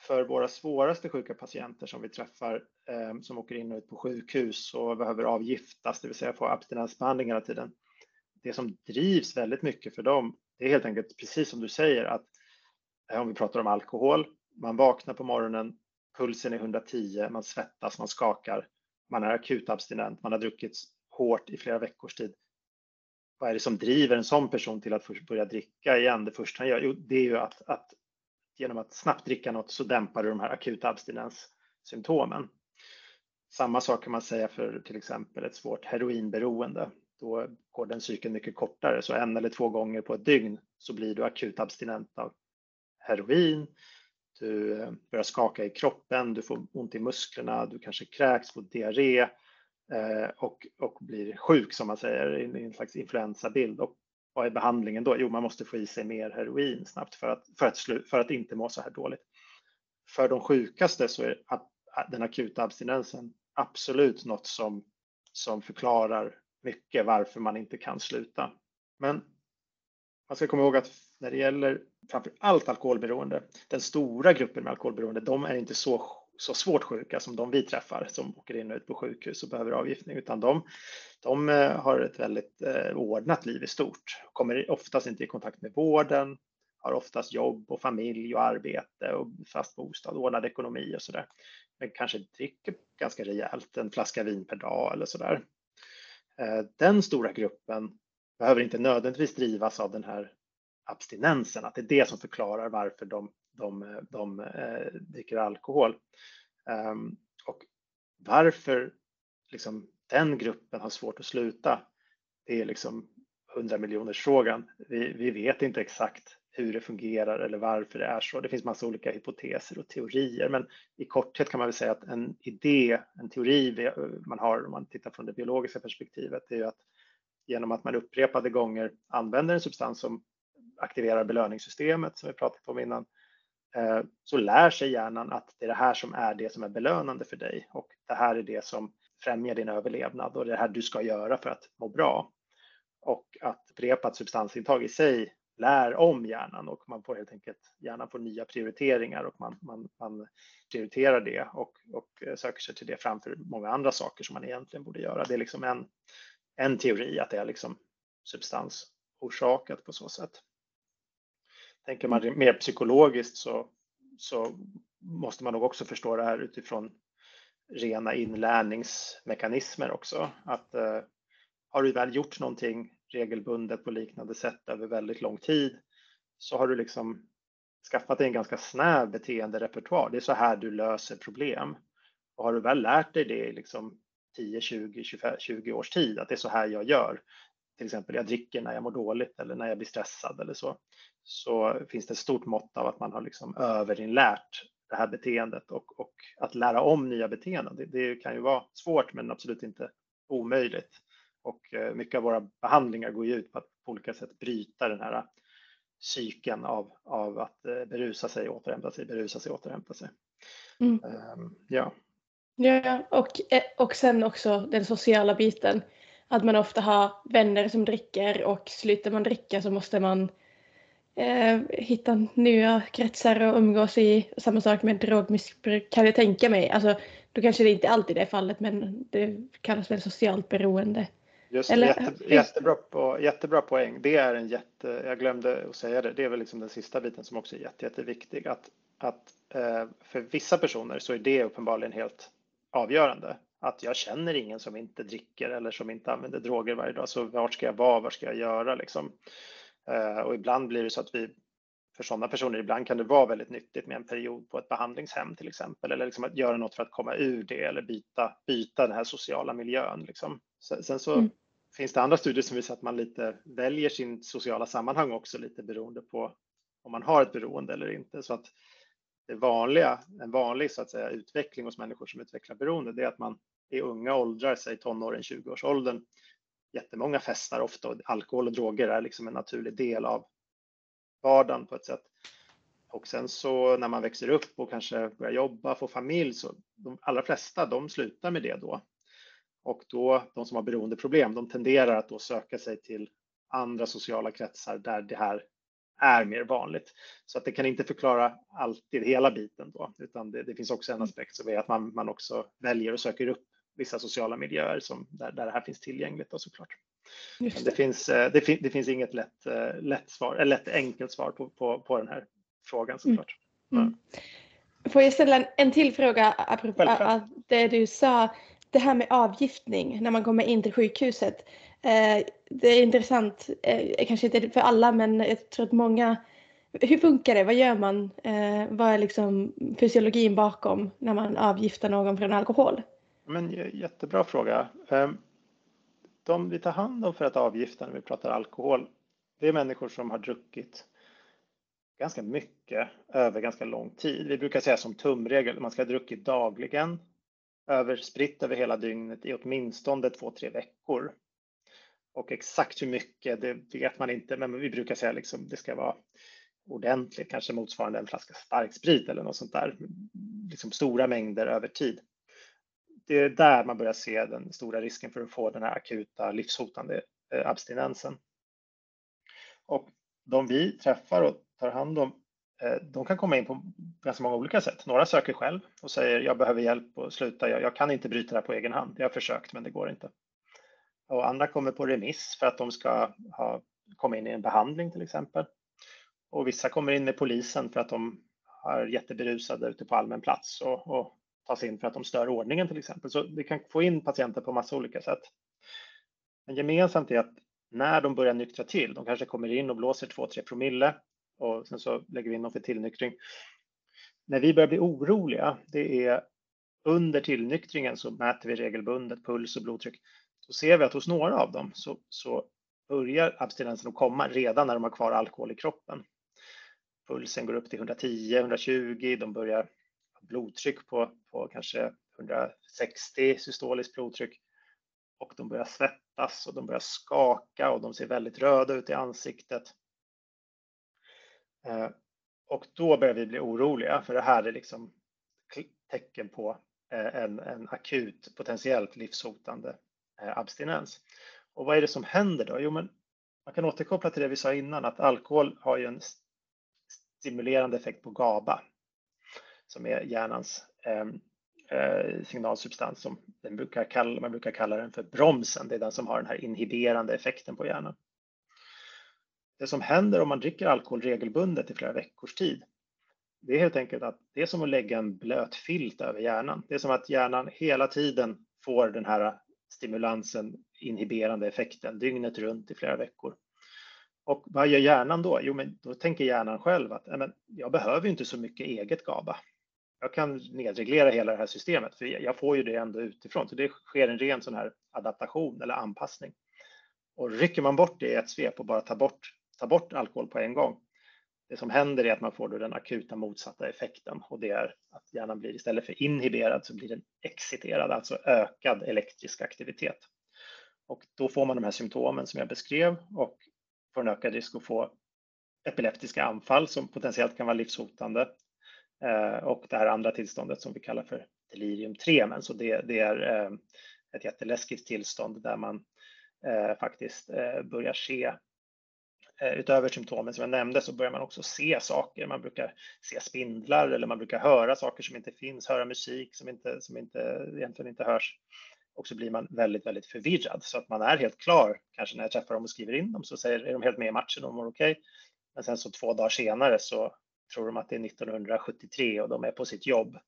För våra svåraste sjuka patienter som vi träffar eh, som åker in och ut på sjukhus och behöver avgiftas, det vill säga få abstinensbehandling hela tiden. Det som drivs väldigt mycket för dem det är helt enkelt precis som du säger att eh, om vi pratar om alkohol, man vaknar på morgonen, pulsen är 110, man svettas, man skakar, man är akut abstinent, man har druckit hårt i flera veckors tid. Vad är det som driver en sån person till att börja dricka igen? Det första han gör, jo, det är ju att, att genom att snabbt dricka något så dämpar du de här akuta abstinenssymptomen. Samma sak kan man säga för till exempel ett svårt heroinberoende då går den cykeln mycket kortare. Så en eller två gånger på ett dygn så blir du akut abstinent av heroin. Du eh, börjar skaka i kroppen, du får ont i musklerna, du kanske kräks, får diarré Eh, och, och blir sjuk som man säger i en slags influensabild. Och vad är behandlingen då? Jo, man måste få i sig mer heroin snabbt för att, för att, för att inte må så här dåligt. För de sjukaste så är den akuta abstinensen absolut något som, som förklarar mycket varför man inte kan sluta. Men man ska komma ihåg att när det gäller framför allt alkoholberoende, den stora gruppen med alkoholberoende, de är inte så, så svårt sjuka som de vi träffar som åker in och ut på sjukhus och behöver avgiftning, utan de, de eh, har ett väldigt eh, ordnat liv i stort, kommer oftast inte i kontakt med vården, har oftast jobb och familj och arbete och fast bostad, ordnad ekonomi och sådär. Men kanske dricker ganska rejält, en flaska vin per dag eller sådär. Eh, den stora gruppen behöver inte nödvändigtvis drivas av den här abstinensen, att det är det som förklarar varför de, de, de eh, dricker alkohol. Um, och varför liksom, den gruppen har svårt att sluta, det är liksom 100 miljoners frågan. Vi, vi vet inte exakt hur det fungerar eller varför det är så. Det finns massa olika hypoteser och teorier, men i korthet kan man väl säga att en idé, en teori man har om man tittar från det biologiska perspektivet, är ju att genom att man upprepade gånger använder en substans som aktiverar belöningssystemet som vi pratat om innan, eh, Eh, så lär sig hjärnan att det är det här som är det som är belönande för dig och det här är det som främjar din överlevnad och det här du ska göra för att må bra. Och att upprepat substansintag i sig lär om hjärnan och man får helt enkelt hjärnan får nya prioriteringar och man, man, man prioriterar det och, och eh, söker sig till det framför många andra saker som man egentligen borde göra. Det är liksom en, en teori att det är liksom substansorsakat på så sätt. Tänker man mer psykologiskt så, så måste man nog också förstå det här utifrån rena inlärningsmekanismer också. Att eh, har du väl gjort någonting regelbundet på liknande sätt över väldigt lång tid så har du liksom skaffat dig en ganska snäv beteenderepertoar. Det är så här du löser problem. Och har du väl lärt dig det i liksom 10, 20, 25, 20 års tid, att det är så här jag gör, till exempel jag dricker när jag mår dåligt eller när jag blir stressad eller så, så finns det ett stort mått av att man har liksom överinlärt det här beteendet och, och att lära om nya beteenden. Det, det, kan ju vara svårt men absolut inte omöjligt. Och eh, mycket av våra behandlingar går ju ut på att på olika sätt bryta den här cykeln av, av att eh, berusa sig, återhämta sig, berusa sig, återhämta sig. Mm. Um, ja. Ja, och, eh, och sen också den sociala biten. Att man ofta har vänner som dricker och slutar man dricka så måste man eh, hitta nya kretsar att umgås i. Samma sak med drogmissbruk kan jag tänka mig. Alltså, då kanske det inte alltid är fallet men det kallas väl socialt beroende. Just Eller- jätte, jättebra, på, jättebra poäng. Det är en jätte, jag glömde att säga det, det är väl liksom den sista biten som också är jätte, jätteviktig. Att, att eh, för vissa personer så är det uppenbarligen helt avgörande. Att jag känner ingen som inte dricker eller som inte använder droger varje dag. Så vart ska jag vara? Vad ska jag göra? Liksom. Eh, och ibland blir det så att vi, för sådana personer, ibland kan det vara väldigt nyttigt med en period på ett behandlingshem till exempel. Eller liksom att göra något för att komma ur det eller byta, byta den här sociala miljön. Liksom. Sen, sen så Mm. finns det andra studier som visar att man lite väljer sin sociala sammanhang också lite beroende på om man har ett beroende eller inte. Så att det vanliga, en vanlig så att säga, utveckling hos människor som utvecklar beroende, det är att man i unga åldrar, säg tonåren, 20-årsåldern, jättemånga festar ofta och alkohol och droger är liksom en naturlig del av vardagen på ett sätt. Och sen så när man växer upp och kanske börjar jobba, får familj, så de allra flesta, de slutar med det då. Och då, de som har beroendeproblem, de tenderar att då söka sig till andra sociala kretsar där det här är mer vanligt. Så att det kan inte förklara alltid hela biten då, utan det, det finns också en aspekt som är att man, man också väljer och söker upp vissa sociala miljöer som, där, där det här finns tillgängligt då såklart. Det det. finns, eh, det, fin, det finns inget lätt, eh, lätt svar, eller lätt enkelt svar på, på, på den här frågan såklart. Mm. Får jag ställa en, en till fråga apropå Självklart. det du sa, det här med avgiftning när man kommer in till sjukhuset. Eh, det är intressant, eh, kanske inte för alla men jag tror att många, hur funkar det? Vad gör man? Eh, vad är liksom fysiologin bakom när man avgiftar någon från alkohol? Men eh, jättebra fråga. Ehm, de vi tar hand om för att avgifta när vi pratar alkohol, det är människor som har druckit ganska mycket över ganska lång tid. Vi brukar säga som tumregel, man ska ha druckit dagligen, överspritt över hela dygnet i åtminstone två, tre veckor. Och exakt hur mycket, det vet man inte, men vi brukar säga liksom det ska vara ordentligt, kanske motsvarande en flaska starksprit eller något sånt där. Liksom stora mängder över tid det är där man börjar se den stora risken för att få den här akuta livshotande eh, abstinensen. Och de vi träffar och tar hand om, eh, de kan komma in på ganska många olika sätt. Några söker själv och säger jag behöver hjälp och sluta, jag, jag kan inte bryta det här på egen hand. Jag har försökt men det går inte. Och andra kommer på remiss för att de ska ha, komma in i en behandling till exempel. Och vissa kommer in med polisen för att de är jätteberusade ute på allmän plats och, och tas in för att de stör ordningen till exempel. Så vi kan få in patienter på massa olika sätt. Men gemensamt är att när de börjar nyktra till, de kanske kommer in och blåser 2-3 promille och sen så lägger vi in dem för tillnyktring. När vi börjar bli oroliga, det är under tillnyktringen så mäter vi regelbundet puls och blodtryck. Då ser vi att hos några av dem så, så börjar abstinensen att komma redan när de har kvar alkohol i kroppen. Pulsen går upp till 110, 120, de börjar blodtryck på, på kanske 160 systoliskt blodtryck och de börjar svettas och de börjar skaka och de ser väldigt röda ut i ansiktet. Eh, och då börjar vi bli oroliga för det här är liksom tecken på eh, en, en akut potentiellt livshotande eh, abstinens. Och vad är det som händer då? Jo, men man kan återkoppla till det vi sa innan att alkohol har ju en stimulerande effekt på GABA som är hjärnans ehm, eh, signalsubstans som den brukar kalla, man brukar kalla den för bromsen. Det är den som har den här inhiberande effekten på hjärnan. Det som händer om man dricker alkohol regelbundet i flera veckors tid, det är helt enkelt att det är som att lägga en blöt filt över hjärnan. Det är som att hjärnan hela tiden får den här stimulansen, inhiberande effekten dygnet runt i flera veckor. Och vad gör hjärnan då? Jo, men då tänker hjärnan själv att men, jag behöver inte så mycket eget GABA. Jag kan nedreglera hela det här systemet, för jag får ju det ändå utifrån. Så det sker en ren sån här adaptation eller anpassning. Och rycker man bort det i ett svep och bara tar bort, tar bort alkohol på en gång, det som händer är att man får då den akuta motsatta effekten och det är att hjärnan blir istället för inhiberad så blir den exciterad, alltså ökad elektrisk aktivitet. Och då får man de här symptomen som jag beskrev och får en ökad risk att få epileptiska anfall som potentiellt kan vara livshotande. Eh, och det här andra tillståndet som vi kallar för delirium tremens. Så det, det är eh, ett jätteläskigt tillstånd där man eh, faktiskt börjar se utöver symptomen som jag nämnde så börjar man också se saker. Man brukar se spindlar eller man brukar höra saker som inte finns, höra musik som inte, som inte egentligen inte hörs. Och så blir man väldigt, väldigt förvirrad så att man är helt klar. Kanske när jag träffar dem och skriver in dem så säger, är de helt med i matchen och mår okej. Okay. Men sen så två dagar senare så tror de att det är 1973 och de är på sitt jobb.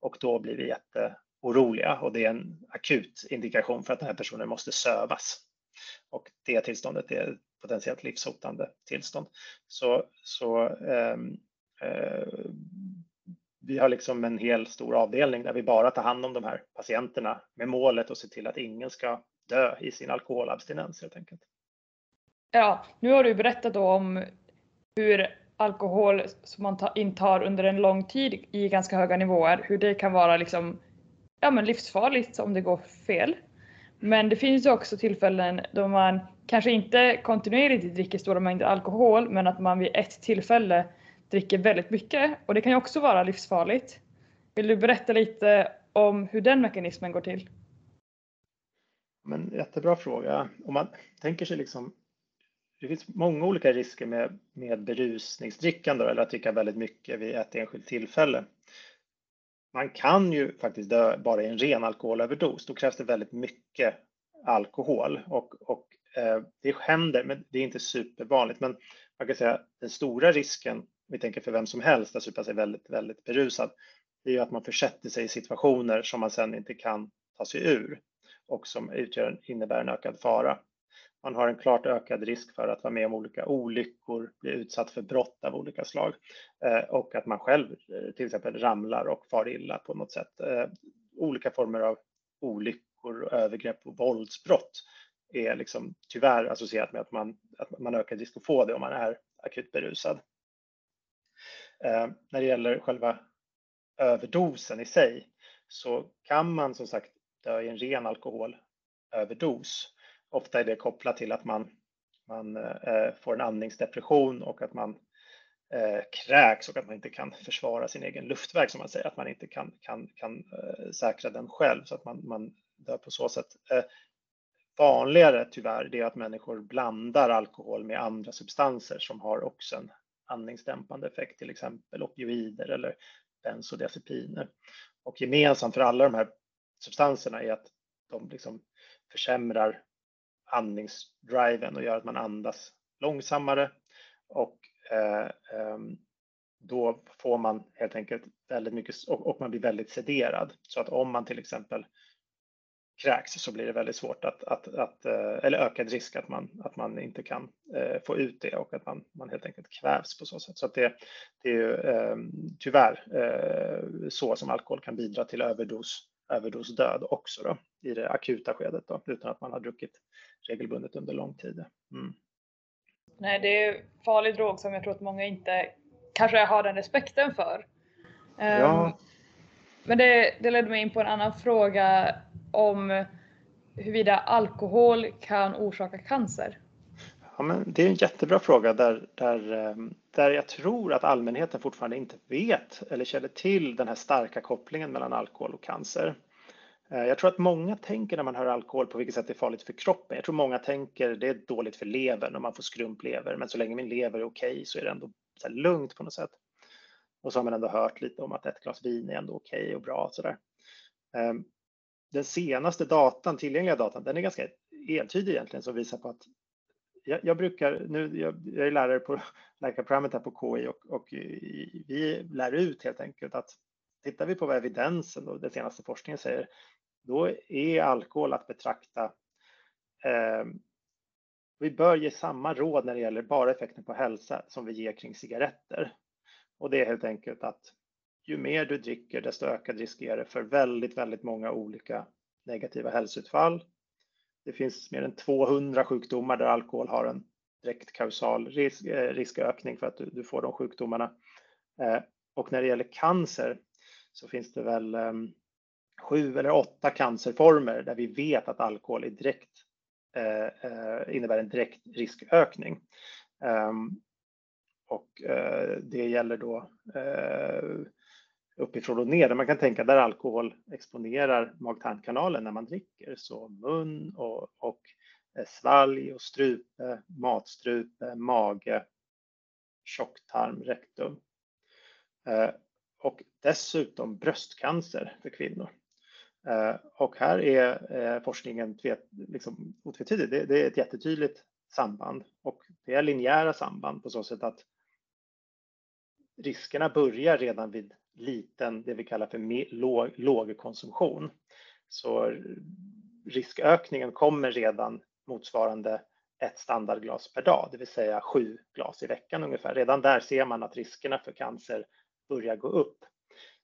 Och då blir vi jätteoroliga och det är en akut indikation för att den här personen måste sövas. Och det tillståndet är potentiellt livshotande tillstånd. Så, så eh, eh, vi har liksom en hel stor avdelning där vi bara tar hand om de här patienterna med målet att se till att ingen ska dö i sin alkoholabstinens helt enkelt. Ja, nu har du berättat om hur alkohol som man intar under en lång tid i ganska höga nivåer, hur det kan vara liksom, ja, men livsfarligt om det går fel. Men det finns ju också tillfällen då man kanske inte kontinuerligt dricker stora mängder alkohol, men att man vid ett tillfälle dricker väldigt mycket och det kan ju också vara livsfarligt. Vill du berätta lite om hur den mekanismen går till? Men jättebra fråga. Om man tänker sig liksom det finns många olika risker med, med berusningsdrickande eller att dricka väldigt mycket vid ett enskilt tillfälle. Man kan ju faktiskt dö bara i en ren alkoholöverdos. Då krävs det väldigt mycket alkohol och, och eh, det händer, men det är inte supervanligt. Men man kan säga den stora risken, vi tänker för vem som helst att supa sig väldigt, väldigt berusad, det är ju att man försätter sig i situationer som man sen inte kan ta sig ur och som utgör, innebär en ökad fara. Man har en klart ökad risk för att vara med om olika olyckor, bli utsatt för brott av olika slag eh, och att man själv eh, till exempel ramlar och far illa på något sätt. Eh, olika former av olyckor, övergrepp och våldsbrott är liksom tyvärr associerat med att man, att man ökar risk att få det om man är akut berusad. När det gäller själva överdosen i sig så kan man som sagt dö i en ren alkoholöverdos ofta är det kopplat till att man, man eh, får en andningsdepression och att man eh, kräks och att man inte kan försvara sin egen luftväg som man säger, att man inte kan, kan, kan eh, säkra den själv så att man, man dör på så sätt. Eh, vanligare tyvärr det är att människor blandar alkohol med andra substanser som har också en andningsdämpande effekt, till exempel opioider eller bensodiazepiner. Och gemensamt för alla de här substanserna är att de liksom försämrar andningsdriven och gör att man andas långsammare och eh, ehm, då får man helt enkelt väldigt mycket och, och, man blir väldigt sederad. Så att om man till exempel kräks så blir det väldigt svårt att, att, att eh, eller ökad risk att man, att man inte kan eh, få ut det och att man, man helt enkelt kvävs på så sätt. Så att det, det är ju eh, tyvärr eh, så som alkohol kan bidra till överdos överdosdöd också då, i det akuta skedet då, utan att man har druckit regelbundet under lång tid. Mm. Nej, det är farlig drog som jag tror att många inte kanske har den respekten för. Ja. Um, men det, det ledde mig in på en annan fråga om huruvida alkohol kan orsaka cancer. Ja, men det är en jättebra fråga där, där, ehm, där jag tror att allmänheten fortfarande inte vet eller känner till den här starka kopplingen mellan alkohol och cancer. Eh, jag tror att många tänker när man hör alkohol på vilket sätt det är farligt för kroppen. Jag tror många tänker det är dåligt för levern och man får skrumplever, men så länge min lever är okej okay, så är det ändå så lugnt på något sätt. Och så har man ändå hört lite om att ett glas vin är ändå okej okay och bra sådär. Ehm, den senaste datan, tillgängliga datan, den är ganska entydig egentligen som visar på att jag, jag, brukar, nu, jag, jag, är lärare på [LAUGHS] läkarprogrammet här på KI och, och vi lär ut helt enkelt att tittar vi på vad evidensen och den senaste forskningen säger, då är alkohol att betrakta eh, vi bör ge samma råd när det gäller bara effekten på hälsa som vi ger kring cigaretter. Och det är helt enkelt att ju mer du dricker, desto ökad risk är det för väldigt, väldigt många olika negativa hälsoutfall det finns mer än 200 sjukdomar där alkohol har en direkt kausal risk, eh, riskökning för att du, du får de sjukdomarna. Eh, och när det gäller cancer så finns det väl eh, sju eller åtta cancerformer där vi vet att alkohol är direkt, eh, eh innebär en direkt riskökning. Ehm, och eh, det gäller då eh, uppifrån och ner. Man kan tänka där alkohol exponerar mag-tarmkanalen när man dricker, så mun och, och eh, svalg och strupe, matstrupe, mage, tjocktarm, rektum. Eh, och dessutom bröstcancer för kvinnor. Eh, och här är forskningen forskningen liksom otvetydig. Det, det är ett jättetydligt samband och det är linjära samband på så sätt att riskerna börjar redan vid liten, det vi kallar för låg, låg konsumtion. Så riskökningen kommer redan motsvarande ett standardglas per dag, det vill säga sju glas i veckan ungefär. Redan där ser man att riskerna för cancer börjar gå upp.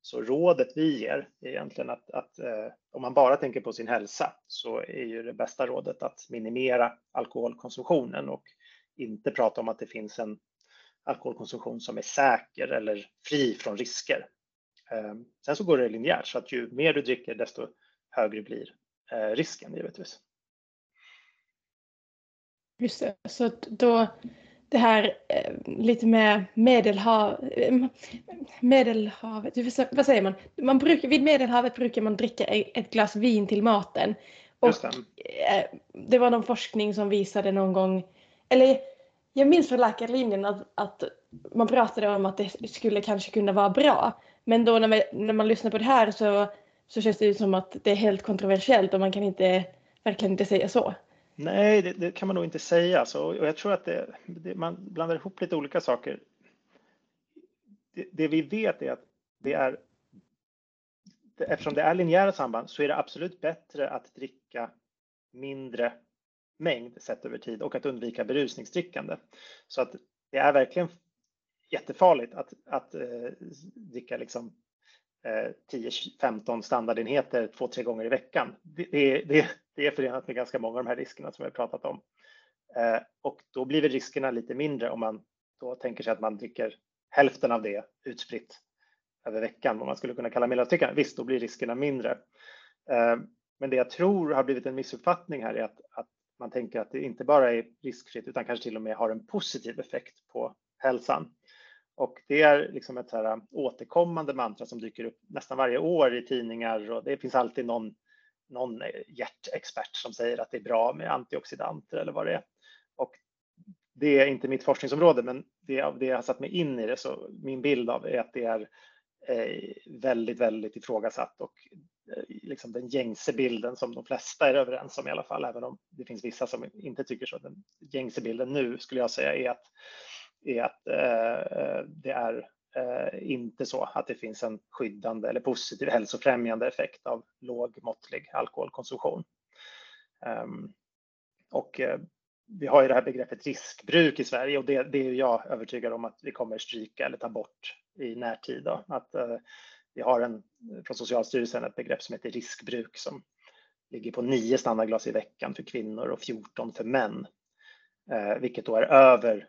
Så rådet vi ger är egentligen att, att eh, om man bara tänker på sin hälsa så är ju det bästa rådet att minimera alkoholkonsumtionen och inte prata om att det finns en alkoholkonsumtion som är säker eller fri från risker. Eh, sen så går det linjärt så att ju mer du dricker desto högre blir eh, risken givetvis. Just det, så då det här eh, lite med medelhav, eh, medelhavet, vad säger man? man brukar, vid medelhavet brukar man dricka ett glas vin till maten. Och det. Eh, det var någon forskning som visade någon gång, eller jag minns från läkarlinjen att, att man pratade om att det skulle kanske kunna vara bra. Men då när man, när man lyssnar på det här så, så känns det som att det är helt kontroversiellt och man kan inte, verkligen inte säga så. Nej, det, det, kan man nog inte säga. Så, och jag tror att det, det, man blandar ihop lite olika saker. Det, det, vi vet är att det är, eftersom det är linjära samband så är det absolut bättre att dricka mindre mängd sett över tid och att undvika berusningsdrickande. Så att det är verkligen jättefarligt att, att eh, dricka liksom eh, 10-15 standardenheter två, tre gånger i veckan. Det, det, det, är förenat med ganska många av de här riskerna som vi har pratat om. Eh, och då blir väl riskerna lite mindre om man då tänker sig att man dricker hälften av det utspritt över veckan, vad man skulle kunna kalla medelhavsdrickande. Visst, då blir riskerna mindre. Eh, men det jag tror har blivit en missuppfattning här är att, att man tänker att det inte bara är riskfritt utan kanske till och med har en positiv effekt på hälsan. Och det är liksom ett så här äh, återkommande mantra som dyker upp nästan varje år i tidningar och det finns alltid någon, någon eh, hjärtexpert som säger att det är bra med antioxidanter eller vad det är. Och det är inte mitt forskningsområde, men det, det jag har satt mig in i det, så min bild av är att det är eh, väldigt, väldigt ifrågasatt och eh, liksom den gängse bilden som de flesta är överens om i alla fall, även om det finns vissa som inte tycker så. Den gängse bilden nu skulle jag säga är att är att eh, det är eh, inte så att det finns en skyddande eller positiv hälsofrämjande effekt av låg måttlig alkoholkonsumtion. Um, och eh, vi har ju det här begreppet riskbruk i Sverige och det, det är jag övertygad om att vi kommer stryka eller ta bort i närtid. Då. Att, eh, vi har en, från Socialstyrelsen ett begrepp som heter riskbruk som ligger på nio standardglas i veckan för kvinnor och 14 för män, eh, vilket då är över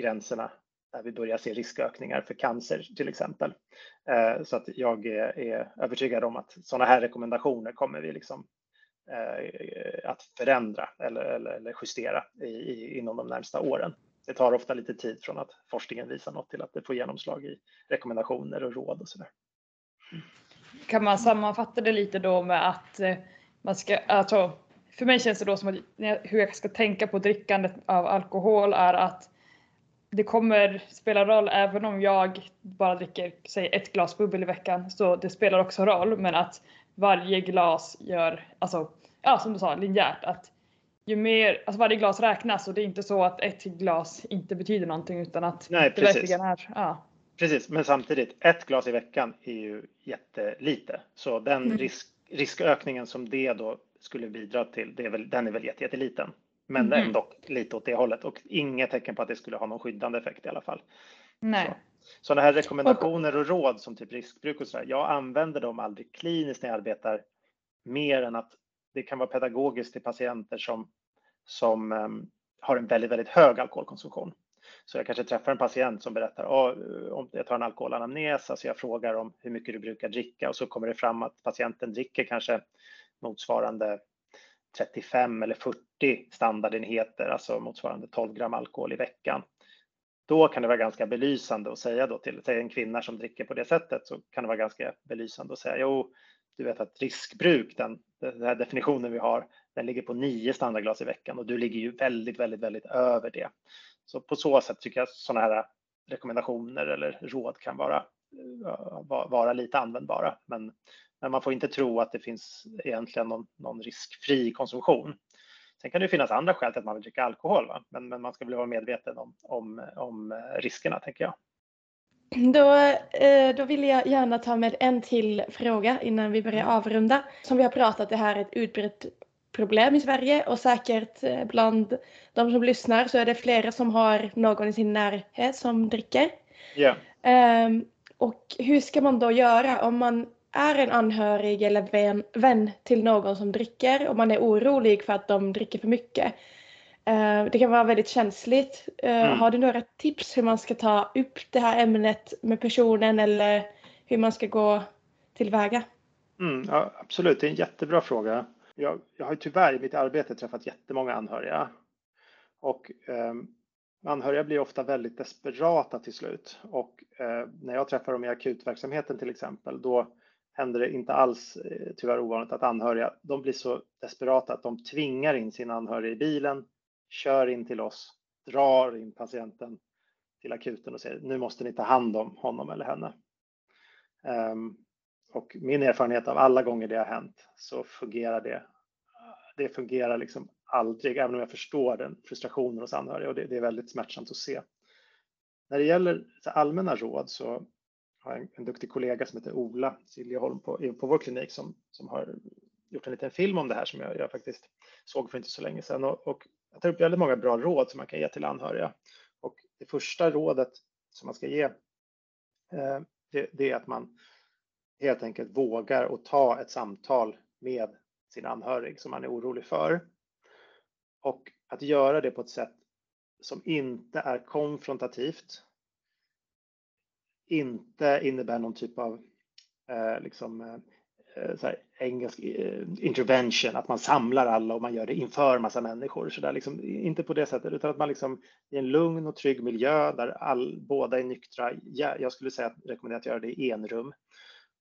gränserna där vi börjar se riskökningar för cancer till exempel. Eh, så att jag är övertygad om att sådana här rekommendationer kommer vi liksom eh, att förändra eller, eller, eller justera i, i, inom de närmsta åren. Det tar ofta lite tid från att forskningen visar något till att det får genomslag i rekommendationer och råd och sådär. Kan man sammanfatta det lite då med att eh, man ska, alltså, för mig känns det då som att hur jag ska tänka på drickandet av alkohol är att det kommer spela roll även om jag bara dricker säg ett glas bubbel i veckan så det spelar också roll. Men att varje glas gör, alltså ja som du sa linjärt att ju mer, alltså varje glas räknas. Och det är inte så att ett glas inte betyder någonting utan att Nej, det verkligen är, ja. Precis, men samtidigt ett glas i veckan är ju jättelite. Så den mm. risk, riskökningen som det då skulle bidra till, det är väl, den är väl jätteliten men mm. ändå lite åt det hållet och inget tecken på att det skulle ha någon skyddande effekt i alla fall. Nej. Så. Sådana här rekommendationer och råd som typ riskbruk och sådär, jag använder dem aldrig kliniskt när jag arbetar mer än att det kan vara pedagogiskt till patienter som, som um, har en väldigt, väldigt hög alkoholkonsumtion. Så jag kanske träffar en patient som berättar oh, om jag tar en alkoholanamnes, alltså jag frågar om hur mycket du brukar dricka och så kommer det fram att patienten dricker kanske motsvarande 35 eller 40 standardenheter, alltså motsvarande 12 gram alkohol i veckan. Då kan det vara ganska belysande att säga då till säg en kvinna som dricker på det sättet så kan det vara ganska belysande att säga jo, du vet att riskbruk, den, den här definitionen vi har, den ligger på 9 standardglas i veckan och du ligger ju väldigt, väldigt, väldigt över det. Så på så sätt tycker jag sådana här rekommendationer eller råd kan vara, eh, vara lite användbara. Men, men man får inte tro att det finns egentligen någon, någon riskfri konsumtion. Sen kan det finnas andra skäl till att man vill dricka alkohol, va? Men, men man ska väl vara medveten om, om, om riskerna, tänker jag. Då, eh, då vill jag gärna ta med en till fråga innan vi börjar avrunda. Som vi har pratat, det här är ett utbrett problem i Sverige och säkert eh, bland de som lyssnar så är det flera som har någon i sin närhet som dricker. Yeah. Och hur ska man då göra om man är en anhörig eller vän, vän till någon som dricker och man är orolig för att de dricker för mycket? Uh, det kan vara väldigt känsligt. Uh, mm. Har du några tips hur man ska ta upp det här ämnet med personen eller hur man ska gå tillväga? Mm, ja, absolut, det är en jättebra fråga jag, jag har tyvärr i mitt arbete träffat jättemånga anhöriga. Och eh, anhöriga blir ofta väldigt desperata till slut. Och eh, när jag träffar dem i akutverksamheten till exempel, då händer det inte alls, eh, tyvärr ovanligt, att anhöriga, de blir så desperata att de tvingar in sin anhöriga i bilen, kör in till oss, drar in patienten till akuten och säger nu måste ni ta hand om honom eller henne. Um, och min erfarenhet av alla gånger det har hänt så fungerar det. Det fungerar liksom aldrig, även om jag förstår den frustrationen hos anhöriga och det, det är väldigt smärtsamt att se. När det gäller allmänna råd så har en, en duktig kollega som heter Ola Siljeholm på, på vår klinik som, som har gjort en liten film om det här som jag, jag faktiskt såg för inte så länge sedan. Och, och jag tar upp väldigt många bra råd som man kan ge till anhöriga. Och det första rådet som man ska ge eh, det, det, är att man helt enkelt vågar och ta ett samtal med sin anhörig som man är orolig för. Och att göra det på ett sätt som inte är konfrontativt, inte innebär någon typ av eh, liksom, eh, eh, så här, engelsk eh, intervention, att man samlar alla och man gör det inför massa människor. Så där, liksom, inte på det sättet, utan att man liksom, i en lugn och trygg miljö där all, båda är nyktra. Ja, jag skulle säga att rekommendera att göra det i enrum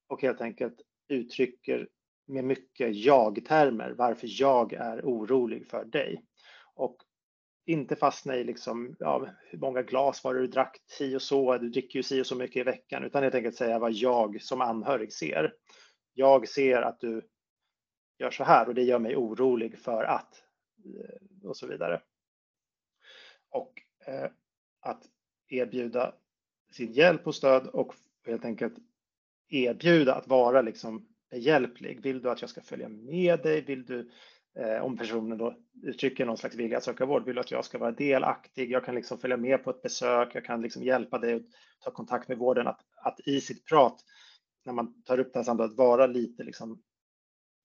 och helt enkelt uttrycker med mycket jag-termer varför jag är orolig för dig. Och inte fastna i liksom, ja, hur många glas var det du drack, si och så, du dricker ju si och så mycket i veckan, utan helt enkelt säga vad jag som anhörig ser. Jag ser att du gör så här och det gör mig orolig för att eh, och så vidare. Och eh, att erbjuda sin hjälp och stöd och helt enkelt erbjuda att vara liksom behjälplig. Vill du att jag ska följa med dig? Vill du, Eh, om personen då uttrycker någon slags vilja att söka vård, vill att jag ska vara delaktig? Jag kan liksom följa med på ett besök, jag kan liksom hjälpa dig att ta kontakt med vården, att, att i sitt prat, när man tar upp det här samtalet, vara lite liksom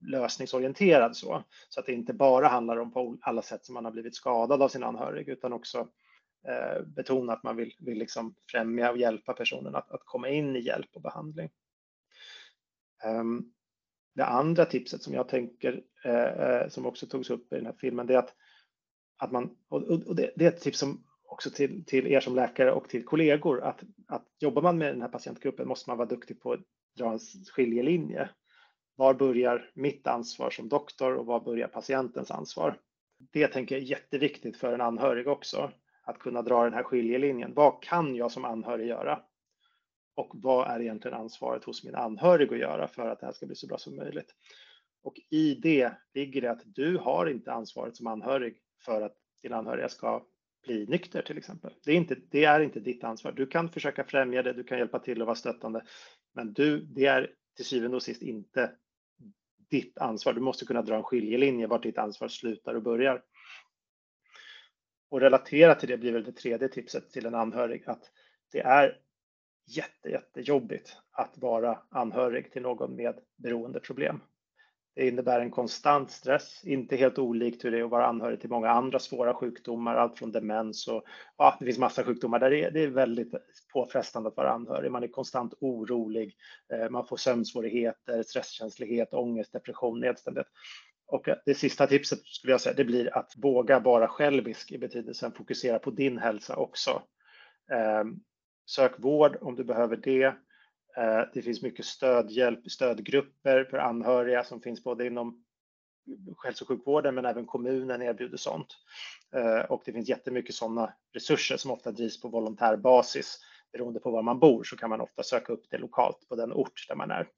lösningsorienterad så, så att det inte bara handlar om på alla sätt som man har blivit skadad av sin anhörig, utan också eh, betona att man vill, vill liksom främja och hjälpa personen att, att komma in i hjälp och behandling. Ehm, det andra tipset som jag tänker, eh, eh, som också togs upp i den här filmen, det är att, att man, och det, är ett tips som också till, till er som läkare och till kollegor, att, att jobbar man med den här patientgruppen måste man vara duktig på att dra en skiljelinje. Var börjar mitt ansvar som doktor och var börjar patientens ansvar? Det tänker jag är jätteviktigt för en anhörig också, att kunna dra den här skiljelinjen. Vad kan jag som anhörig göra? Och vad är egentligen ansvaret hos min anhörig att göra för att det här ska bli så bra som möjligt. Och i det ligger det att du har inte ansvaret som anhörig för att din anhöriga ska bli nykter till exempel. Det är inte, det är inte ditt ansvar. Du kan försöka främja det, du kan hjälpa till och vara stöttande, men du, det är till syvende och sist inte ditt ansvar. Du måste kunna dra en skiljelinje vart ditt ansvar slutar och börjar. Och relaterat till det blir väl det tredje tipset till en anhörig att det är jätte, jättejobbigt att vara anhörig till någon med beroendeproblem. Det innebär en konstant stress, inte helt olikt hur det är att vara anhörig till många andra svåra sjukdomar, allt från demens och ja, det finns massa sjukdomar där det är, det är väldigt påfrestande att vara anhörig. Man är konstant orolig, eh, man får sömnsvårigheter, stresskänslighet, ångest, depression, nedstämdhet. Och eh, det sista tipset skulle jag säga, det blir att våga vara självisk i betydelsen fokusera på din hälsa också. Ehm, Sök vård om du behöver det. Eh, det finns mycket stödhjälp, stödgrupper för anhöriga som finns både inom hälso och sjukvården men även kommunen erbjuder sånt. Eh, och det finns jättemycket sådana resurser som ofta drivs på volontärbasis. Beroende på var man bor så kan man ofta söka upp det lokalt på den ort där man är.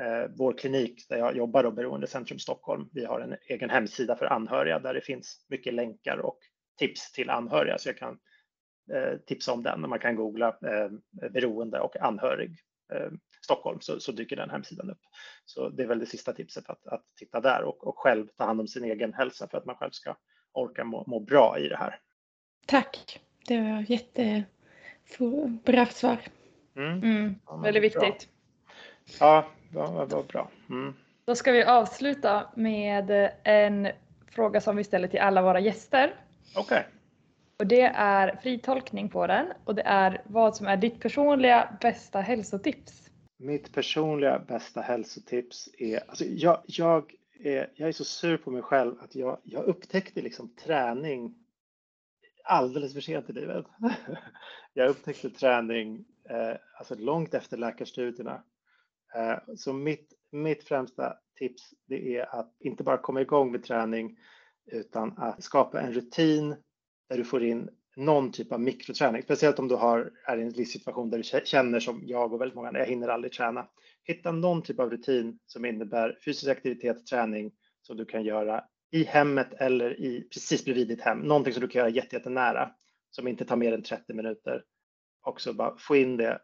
Eh, vår klinik där jag jobbar då, Beroendecentrum Stockholm, vi har en egen hemsida för anhöriga där det finns mycket länkar och tips till anhöriga så jag kan tipsa om den. Man kan googla beroende och anhörig eh, Stockholm så, så, dyker den hemsidan upp. Så det är väl det sista tipset att, att titta där och, och, själv ta hand om sin egen hälsa för att man själv ska orka må, må bra i det här. Tack, det var jättebra svar. Mm. Mm, ja, väldigt viktigt. Ja, det var, var bra. Mm. Då ska vi avsluta med en fråga som vi ställer till alla våra gäster. Okej. Okay. Och det är fri tolkning på den och det är vad som är ditt personliga bästa hälsotips. Mitt personliga bästa hälsotips är, alltså jag, jag, är, jag är så sur på mig själv att jag, jag upptäckte liksom träning alldeles för sent i livet. [LAUGHS] jag upptäckte träning eh, alltså långt efter läkarstudierna. Eh, så mitt, mitt främsta tips det är att inte bara komma igång med träning utan att skapa en rutin där du får in någon typ av mikroträning, speciellt om du har, är i en livssituation där du känner som jag och väldigt många andra, jag hinner aldrig träna. Hitta någon typ av rutin som innebär fysisk aktivitet, träning som du kan göra i hemmet eller i, precis bredvid ditt hem. Någonting som du kan göra jättenära som inte tar mer än 30 minuter. Och så bara få in det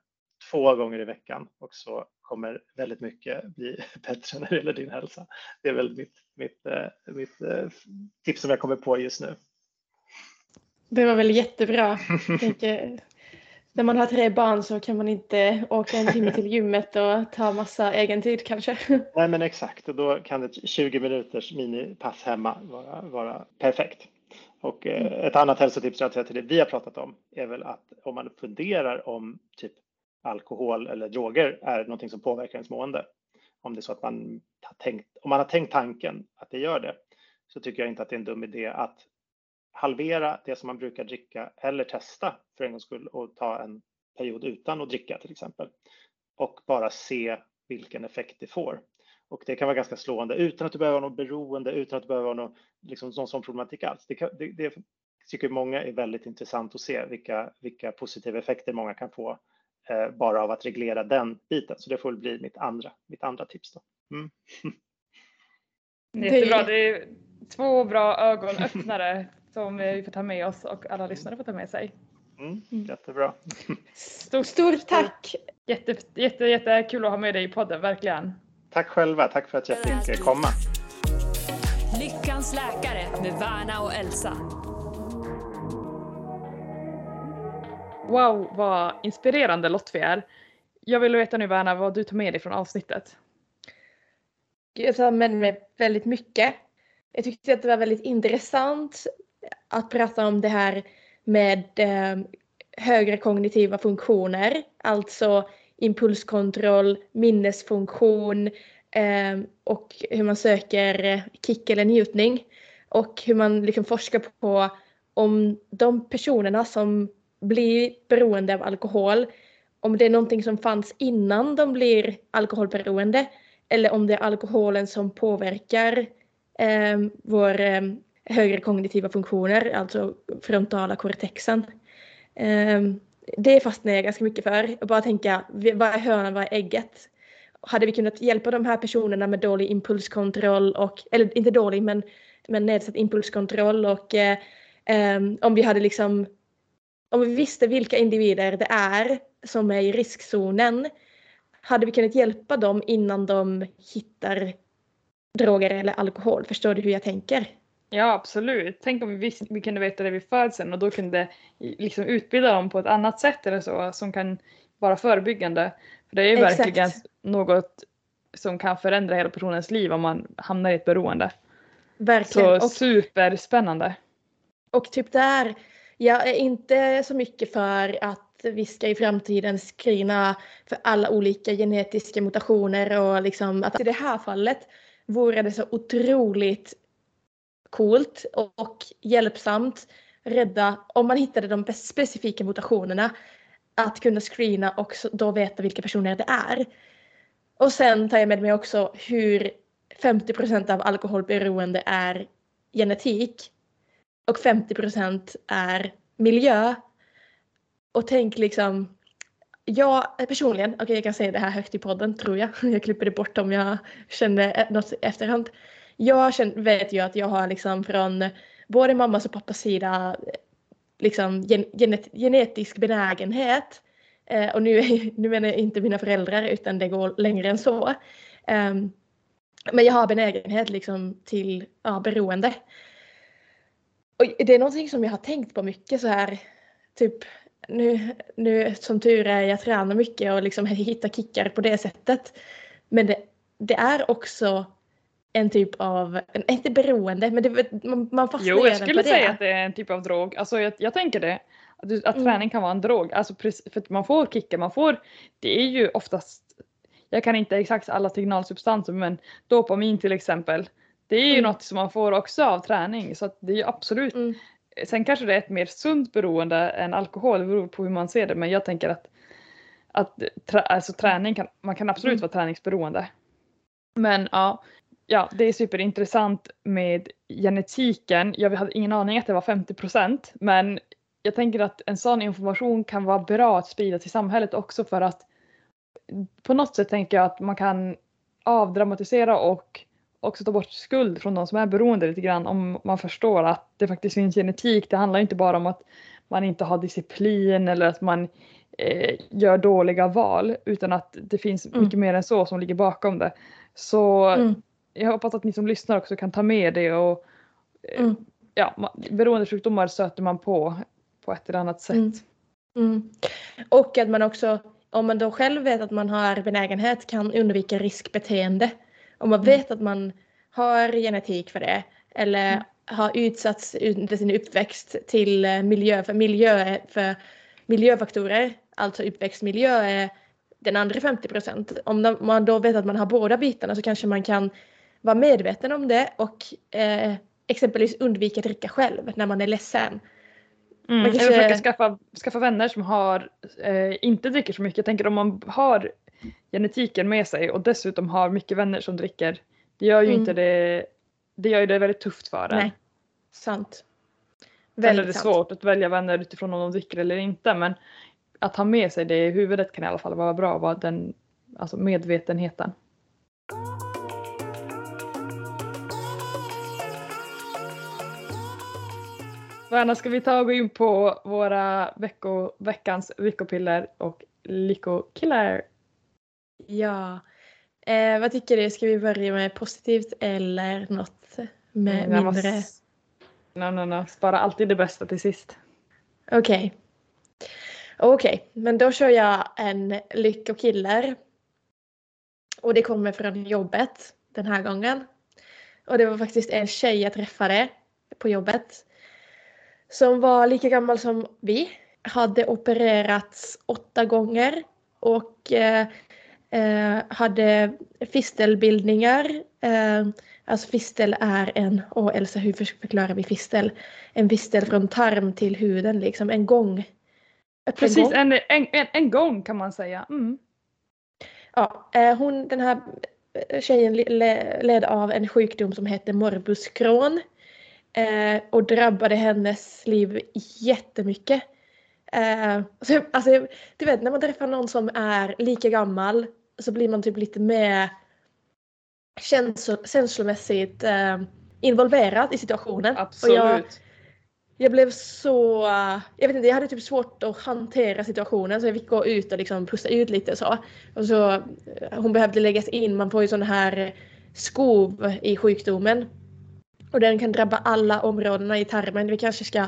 två gånger i veckan och så kommer väldigt mycket bli [LAUGHS] bättre när det gäller din hälsa. Det är väl mitt, mitt, eh, mitt eh, tips som jag kommer på just nu. Det var väl jättebra. [LAUGHS] tänker, när man har tre barn så kan man inte åka en timme till gymmet och ta massa egen tid kanske. [LAUGHS] Nej men exakt, och då kan ett 20 minuters minipass hemma vara, vara perfekt. Och eh, ett annat hälsotips relaterat till det vi har pratat om är väl att om man funderar om typ alkohol eller droger är någonting som påverkar ens mående. Om det är så att man har tänkt, om man har tänkt tanken att det gör det, så tycker jag inte att det är en dum idé att halvera det som man brukar dricka eller testa för en gångs skull och ta en period utan att dricka till exempel. Och bara se vilken effekt det får. Och det kan vara ganska slående utan att du behöver ha något beroende, utan att du behöver ha någon, liksom, någon sån problematik alls. Det, kan, det, det tycker många är väldigt intressant att se vilka, vilka positiva effekter många kan få eh, bara av att reglera den biten. Så det får bli mitt andra, mitt andra tips. Då. Mm. [LAUGHS] Jättebra, det är två bra ögonöppnare som vi får ta med oss och alla lyssnare får ta med sig. Mm, jättebra. Stort, stort tack! Jätte, jätte, jättekul att ha med dig i podden, verkligen. Tack själva, tack för att jag fick komma. Lyckans läkare med Värna och Elsa. Wow, vad inspirerande Lotfi är. Jag vill veta nu Värna vad du tar med dig från avsnittet. Jag tar med mig väldigt mycket. Jag tyckte att det var väldigt intressant att prata om det här med eh, högre kognitiva funktioner, alltså impulskontroll, minnesfunktion eh, och hur man söker eh, kick eller njutning. Och hur man liksom forskar på om de personerna som blir beroende av alkohol, om det är någonting som fanns innan de blir alkoholberoende eller om det är alkoholen som påverkar eh, vår eh, högre kognitiva funktioner, alltså frontala cortexen. Ehm, det fastnar jag ganska mycket för. Och bara tänka, vad är hönan, vad är ägget? Hade vi kunnat hjälpa de här personerna med dålig impulskontroll och, eller inte dålig men, men nedsatt impulskontroll och eh, ehm, om vi hade liksom, om vi visste vilka individer det är som är i riskzonen, hade vi kunnat hjälpa dem innan de hittar droger eller alkohol? Förstår du hur jag tänker? Ja absolut. Tänk om vi, vi kunde veta det vid födseln och då kunde liksom utbilda dem på ett annat sätt eller så som kan vara förebyggande. För det är ju verkligen något som kan förändra hela personens liv om man hamnar i ett beroende. Verkligen. Så och, superspännande. och typ där, jag är inte så mycket för att vi ska i framtiden screena för alla olika genetiska mutationer och liksom att i det här fallet vore det så otroligt coolt och hjälpsamt rädda om man hittade de specifika mutationerna att kunna screena och då veta vilka personer det är. Och sen tar jag med mig också hur 50% av alkoholberoende är genetik och 50% är miljö. Och tänk liksom, jag personligen, okej jag kan säga det här högt i podden tror jag, [LAUGHS] jag klipper det bort om jag känner något i efterhand. Jag känner, vet ju att jag har liksom från både mammas och pappas sida eh, liksom gen, genet, genetisk benägenhet. Eh, och nu, [LAUGHS] nu menar jag inte mina föräldrar utan det går längre än så. Eh, men jag har benägenhet liksom till ja, beroende. Och det är någonting som jag har tänkt på mycket så här. Typ nu, nu som tur är jag tränar mycket och liksom [LAUGHS] hittar kickar på det sättet. Men det, det är också en typ av, inte beroende, men det, man, man fastnar Jo, jag skulle säga att det är en typ av drog. Alltså jag, jag tänker det. Att, att Mm. träning kan vara en drog. Alltså för att man får kickar, man får, det är ju oftast, jag kan inte exakt alla signalsubstanser men dopamin till exempel. Det är ju Mm. något som man får också av träning så att det är ju absolut. Mm. Sen kanske det är ett mer sunt beroende än alkohol, det beror på hur man ser det men jag tänker att, att trä, alltså träning kan, man kan absolut Mm. vara träningsberoende. Men ja, ja, det är superintressant med genetiken. Jag hade ingen aning att det var 50% men jag tänker att en sån information kan vara bra att sprida till samhället också för att på något sätt tänker jag att man kan avdramatisera och också ta bort skuld från de som är beroende lite grann om man förstår att det faktiskt finns genetik. Det handlar inte bara om att man inte har disciplin eller att man eh, gör dåliga val utan att det finns Mm. mycket mer än så som ligger bakom det. Så Mm. Jag hoppas att ni som lyssnar också kan ta med det och eh, Mm. ja, ma- beroendesjukdomar stöter man på på ett eller annat sätt. Mm. Mm. Och att man också, om man då själv vet att man har benägenhet, kan undvika riskbeteende. Om man Mm. vet att man har genetik för det eller Mm. har utsatts under sin uppväxt till eh, miljö, för miljö, för miljöfaktorer, alltså uppväxtmiljö är den andra 50 procent. Om man då vet att man har båda bitarna så kanske man kan vara medveten om det och eh, exempelvis undvika att dricka själv när man är ledsen. Mm. Man Eller kanske- försöka skaffa, skaffa vänner som har, eh, inte dricker så mycket. Jag tänker om man har genetiken med sig och dessutom har mycket vänner som dricker. Det gör ju Mm. inte det, det gör ju det väldigt tufft för en. Nej, sant. Sen är det Väldigt sant. svårt att välja vänner utifrån om de dricker eller inte men att ha med sig det i huvudet kan i alla fall vara bra. Vara den, alltså medvetenheten. Värna, ska vi ta och gå in på våra vecko, veckans lyckopiller och lyckokiller? Ja. Eh, vad tycker du? Ska vi börja med positivt eller något med Mm, mindre? No, no, no. Spara alltid det bästa till sist. Okej. Okej, men då kör jag en lyckokiller. Och det kommer från jobbet den här gången. Och det var faktiskt en tjej jag träffade på jobbet. Som var lika gammal som vi. Hade opererats åtta gånger. Och eh, eh, hade fistelbildningar. Eh, alltså fistel är en, åh Elsa hur förklarar vi fistel? En fistel från tarm till huden liksom, en gång. Precis, gång. en, en, en, en gång kan man säga. Mm. Ja, eh, hon, den här eh, tjejen le- le- led av en sjukdom som heter morbus Crohn. Eh, och drabbade hennes liv jättemycket. Eh, så, alltså, du vet när man träffar någon som är lika gammal så blir man typ lite mer känslo, känslomässigt eh, involverad i situationen. Och Absolut. jag, jag blev så, jag vet inte, jag hade typ svårt att hantera situationen så jag fick gå ut och liksom pusta ut lite så. Och så eh, hon behövde läggas in, man får ju sån här skov i sjukdomen. Och den kan drabba alla områdena i tarmen. Vi kanske ska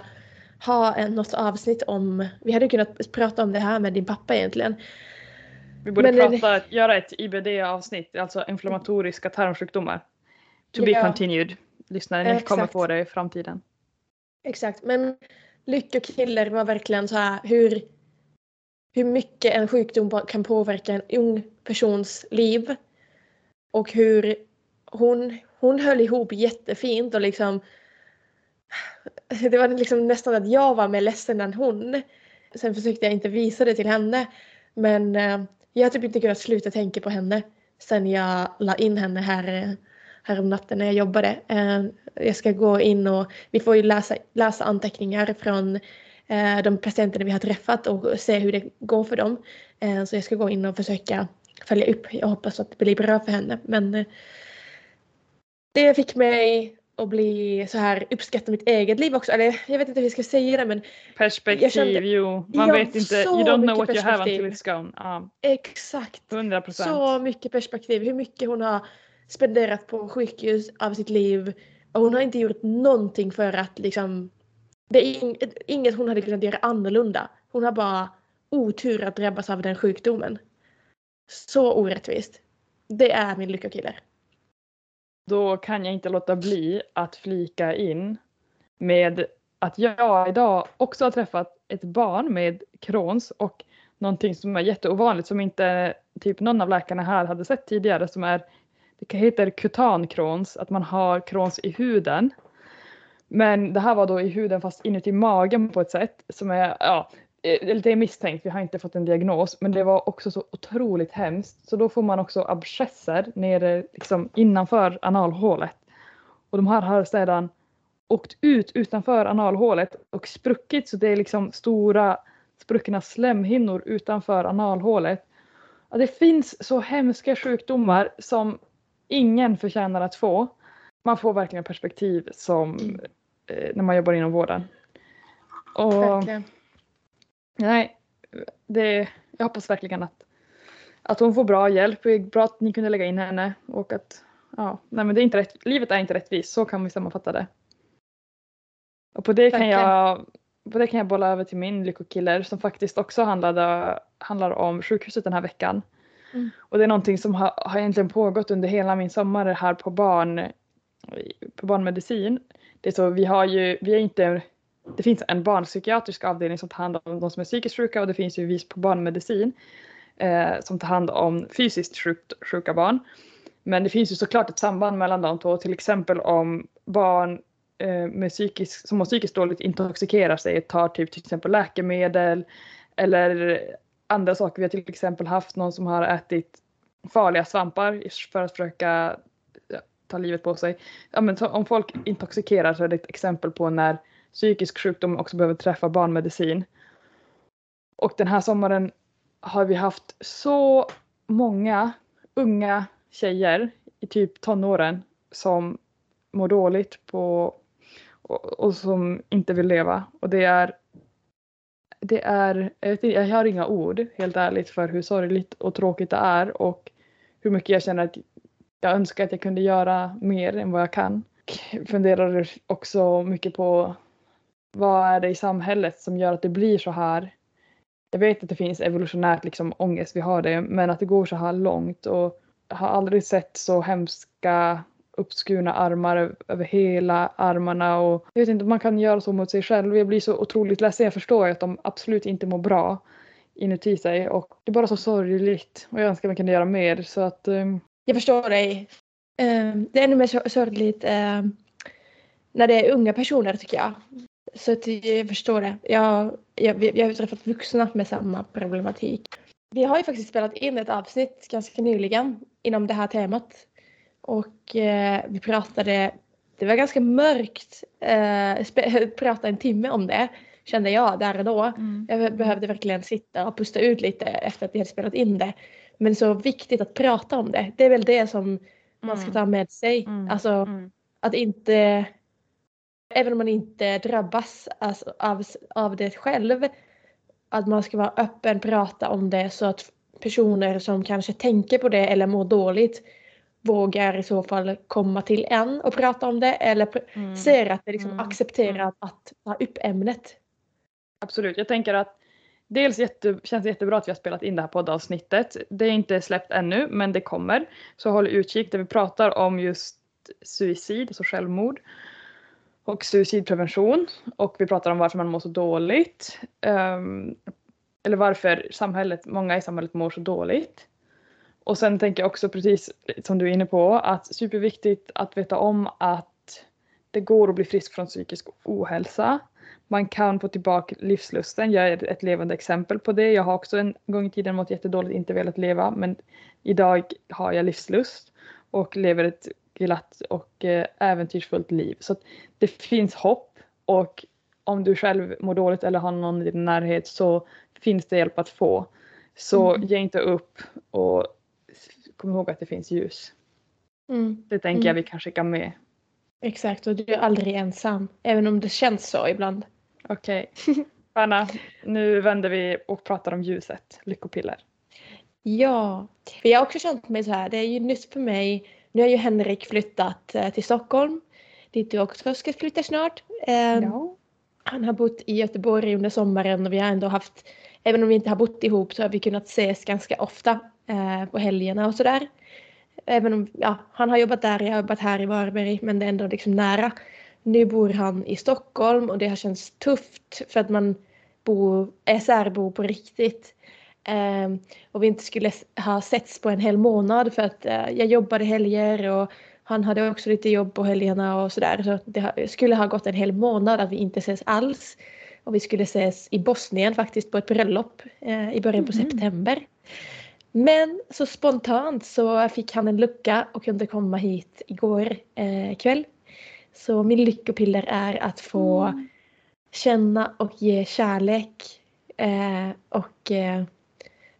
ha en, något avsnitt om, vi hade kunnat prata om det här med din pappa egentligen. Vi borde Men det- prata, göra ett IBD-avsnitt, alltså inflammatoriska tarmsjukdomar. To be Ja. continued. Lyssnare, ni kommer få det i framtiden. Exakt, men lyckokiller var verkligen så här hur, hur mycket en sjukdom kan påverka en ung persons liv. Och hur hon, hon höll ihop jättefint och liksom det var liksom nästan att jag var mer ledsen än hon. Sen försökte jag inte visa det till henne. Men eh, jag har typ inte kunnat sluta tänka på henne sen jag la in henne här, här om natten när jag jobbade. Eh, jag ska gå in och vi får ju läsa, läsa anteckningar från eh, de patienterna vi har träffat och se hur det går för dem. Så jag ska gå in och försöka följa upp. Jag hoppas att det blir bra för henne. Men det fick mig att bli så här uppskatta mitt eget liv också. Eller jag vet inte hur jag ska säga det men Perspektiv, Jag kände- jo. Man vet inte, you don't know what you have until it's gone. Ja, exakt. 100 procent. Så mycket perspektiv. Hur mycket hon har spenderat på sjukhus av sitt liv. Och hon har inte gjort någonting för att liksom... Det är ing- inget hon hade kunnat göra annorlunda. Hon har bara otur att drabbas av den sjukdomen. Så orättvist. Det är min lyckokiller. Då kan jag inte låta bli att flika in med att jag idag också har träffat ett barn med Crohns och någonting som är jätteovanligt som inte typ någon av läkarna här hade sett tidigare som är det heter kutan Crohns, att man har Crohns i huden. Men det här var då i huden fast inuti magen på ett sätt som är, ja, Eh, det är misstänkt, vi har inte fått en diagnos, men det var också så otroligt hemskt. Så då får man också abscesser nere liksom innanför analhålet. Och de här har sedan åkt ut utanför analhålet och spruckit så det är liksom stora spruckna slemhinnor utanför analhålet. Ja, det finns så hemska sjukdomar som ingen förtjänar att få. Man får verkligen perspektiv som eh, när man jobbar inom vården. Och Verkligen nej, det, jag hoppas verkligen att, att hon får bra hjälp. Det är bra att ni kunde lägga in henne och att ja, nej men det är inte rätt, livet är inte rättvist, så kan vi sammanfatta det. Och på det kan jag på det kan jag bolla över till min lyckokiller som faktiskt också handlade, handlar om sjukhuset den här veckan. Mm. Och det är någonting som har, har egentligen pågått under hela min sommar här på barn på barnmedicin. Det är så vi har ju, vi är inte, det finns en barnpsykiatrisk avdelning som tar hand om de som är psykiskt sjuka och det finns ju vis på barnmedicin eh, som tar hand om fysiskt sjukt, sjuka barn. Men det finns ju såklart ett samband mellan de två, till exempel om barn eh, med psykisk, som mår psykiskt dåligt intoxikerar sig, tar typ till exempel läkemedel eller andra saker. Vi har till exempel haft någon som har ätit farliga svampar för att försöka ja, ta livet på sig. Ja, men om folk intoxikerar så är det ett exempel på när psykisk sjukdom också behöver träffa barnmedicin. Och den här sommaren har vi haft så många unga tjejer i typ tonåren som mår dåligt på och, och som inte vill leva. Och det är det är, jag, vet inte, jag har inga ord helt ärligt för hur sorgligt och tråkigt det är och hur mycket jag känner att jag önskar att jag kunde göra mer än vad jag kan. Jag funderar också mycket på vad är det i samhället som gör att det blir så här? Jag vet att det finns evolutionärt liksom ångest, vi har det, men att det går så här långt och jag har aldrig sett så hemska uppskurna armar över hela armarna och jag vet inte, man kan göra så mot sig själv. Jag blir så otroligt ledsen. Jag förstår ju att de absolut inte mår bra inuti sig och det är bara så sorgligt och jag önskar man kunde göra mer så att um, Jag förstår dig. Um, Det är ännu mer sorgligt eh, när det är unga personer tycker jag. Så att jag förstår det. Jag, jag, jag har träffat vuxna med samma problematik. Vi har ju faktiskt spelat in ett avsnitt ganska nyligen inom det här temat. Och eh, vi pratade, det var ganska mörkt, eh, spe, [LAUGHS] prata en timme om det kände jag där och då. Jag behövde verkligen sitta och pusta ut lite efter att vi hade spelat in det. Men så viktigt att prata om det. Det är väl det som man ska Mm. ta med sig. Mm. Alltså mm, att inte, även om man inte drabbas alltså, av, av det själv, att man ska vara öppen, prata om det så att personer som kanske tänker på det eller mår dåligt vågar i så fall komma till en och prata om det eller mm. ser att det liksom Mm. accepterar Mm. att ta upp ämnet. Absolut, jag tänker att dels jätte, känns det jättebra att vi har spelat in det här poddavsnittet. Det är inte släppt ännu men det kommer. Så håll utkik där vi pratar om just suicid, alltså självmord och suicidprevention och vi pratar om varför man mår så dåligt. Ehm, eller varför samhället, många i samhället mår så dåligt. Och sen tänker jag också precis som du är inne på att superviktigt att veta om att det går att bli frisk från psykisk ohälsa. Man kan få tillbaka livslusten. Jag är ett levande exempel på det. Jag har också en gång i tiden mått jättedåligt, inte velat leva, men idag har jag livslust och lever ett glatt och eh, äventyrsfullt liv. Så att det finns hopp och om du själv mår dåligt eller har någon i din närhet så finns det hjälp att få. Så Mm. ge inte upp och kom ihåg att det finns ljus. Mm. Det tänker Mm. jag vi kan skicka med. Exakt, och du är aldrig ensam. Även om det känns så ibland. Okej. [LAUGHS] Anna, nu vänder vi och pratar om ljuset, lyckopiller. Ja, för jag har också känt mig så här. Det är ju nytt för mig. Nu har ju Henrik flyttat eh, till Stockholm. Dit du också ska flytta snart. Ehm, Han har bott i Göteborg under sommaren och vi har ändå haft, även om vi inte har bott ihop så har vi kunnat ses ganska ofta eh, på helgerna och sådär. Även om, ja, han har jobbat där, jag har jobbat här i Varberg men det är ändå liksom nära. Nu bor han i Stockholm och det har känts tufft för att man bor, är särbo på riktigt. Ehm, och vi inte skulle ha setts på en hel månad för att eh, jag jobbade helger och han hade också lite jobb på helgerna och sådär. Så det skulle ha gått en hel månad att vi inte ses alls. Och vi skulle ses i Bosnien faktiskt på ett bröllop eh, i början på Mhm. september. Men så spontant så fick han en lucka och kunde komma hit igår eh, kväll. Så min lyckopiller är att få känna och ge kärlek. Eh, och eh,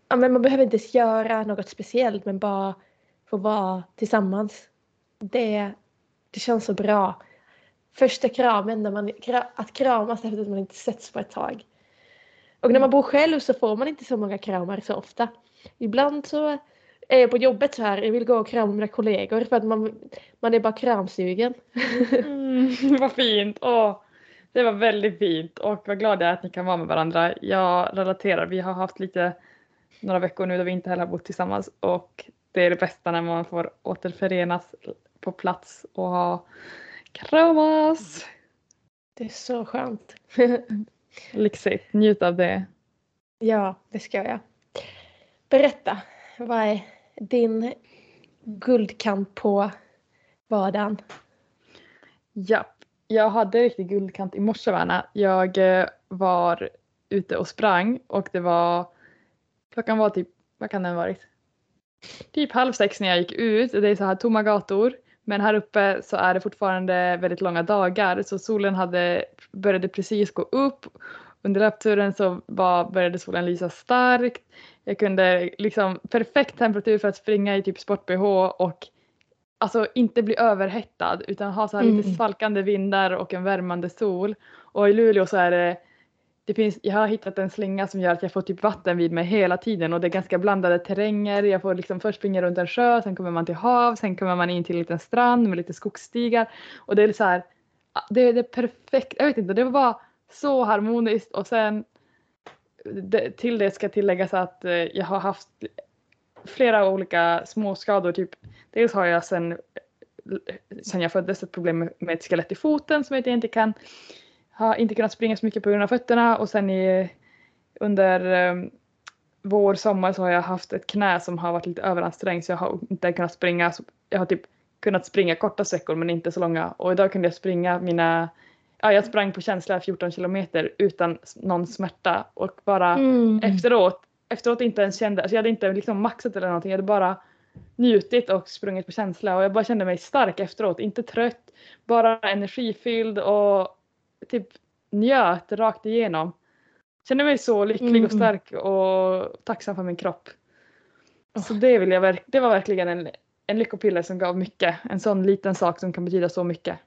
ja, men man behöver inte ens göra något speciellt men bara få vara tillsammans. Det, det känns så bra. Första kramen, när man, att kramas efter att man inte setts på ett tag. Och när man bor själv så får man inte så många kramar så ofta. Ibland så är jag på jobbet så här, jag vill gå och krama mina kollegor för att man, man är bara kramsugen. [LAUGHS] Mm, [LAUGHS] vad fint! Åh, det var väldigt fint och vad glad jag är att ni kan vara med varandra. Jag relaterar, vi har haft lite några veckor nu där vi inte heller har bott tillsammans och det är det bästa när man får återförenas på plats och ha kramas. Det är så skönt. [LAUGHS] Lyxigt, njut av det. Ja, det ska jag. Berätta, vad är din guldkant på vardagen? Ja, jag hade riktigt guldkant i morse Verna. Jag eh, var ute och sprang och det var klockan var typ, vad kan den varit? Typ halv sex när jag gick ut. Det är så här tomma gator. Men här uppe så är det fortfarande väldigt långa dagar så solen hade, började precis gå upp. Under löpturen så var, började solen lysa starkt. Jag kunde liksom perfekt temperatur för att springa i typ sport-bh och alltså inte bli överhettad utan ha så här lite Mm. svalkande vindar och en värmande sol. Och i Luleå så är det, det finns, jag har hittat en slinga som gör att jag får typ vatten vid mig hela tiden och det är ganska blandade terränger. Jag får liksom först springa runt en sjö, sen kommer man till hav, sen kommer man in till en liten strand med lite skogsstigar och det är så här, ah, det är det perfekt, jag vet inte, det var bara så harmoniskt och sen det, till det ska tilläggas att eh, jag har haft flera olika småskador. Typ, dels har jag sen, eh, sen jag föddes ett problem med ett skelett i foten som jag inte kan har inte kunnat springa så mycket på grund av fötterna. Och sen i, under um, vår, sommar så har jag haft ett knä som har varit lite överansträngt så jag har inte kunnat springa. Jag har typ kunnat springa korta sträckor men inte så långa. Och idag kunde jag springa mina Ja, jag sprang på känsla 14 kilometer utan någon smärta. Och bara Mm. efteråt, efteråt inte ens kände, alltså jag hade inte liksom maxat eller någonting, jag hade bara njutit och sprungit på känsla. Och jag bara kände mig stark efteråt, inte trött, bara energifylld och typ njöt rakt igenom. Kände mig så lycklig och Mm. stark och tacksam för min kropp. Så det, vill jag det var verkligen en, en lyckopiller som gav mycket, en sån liten sak som kan betyda så mycket.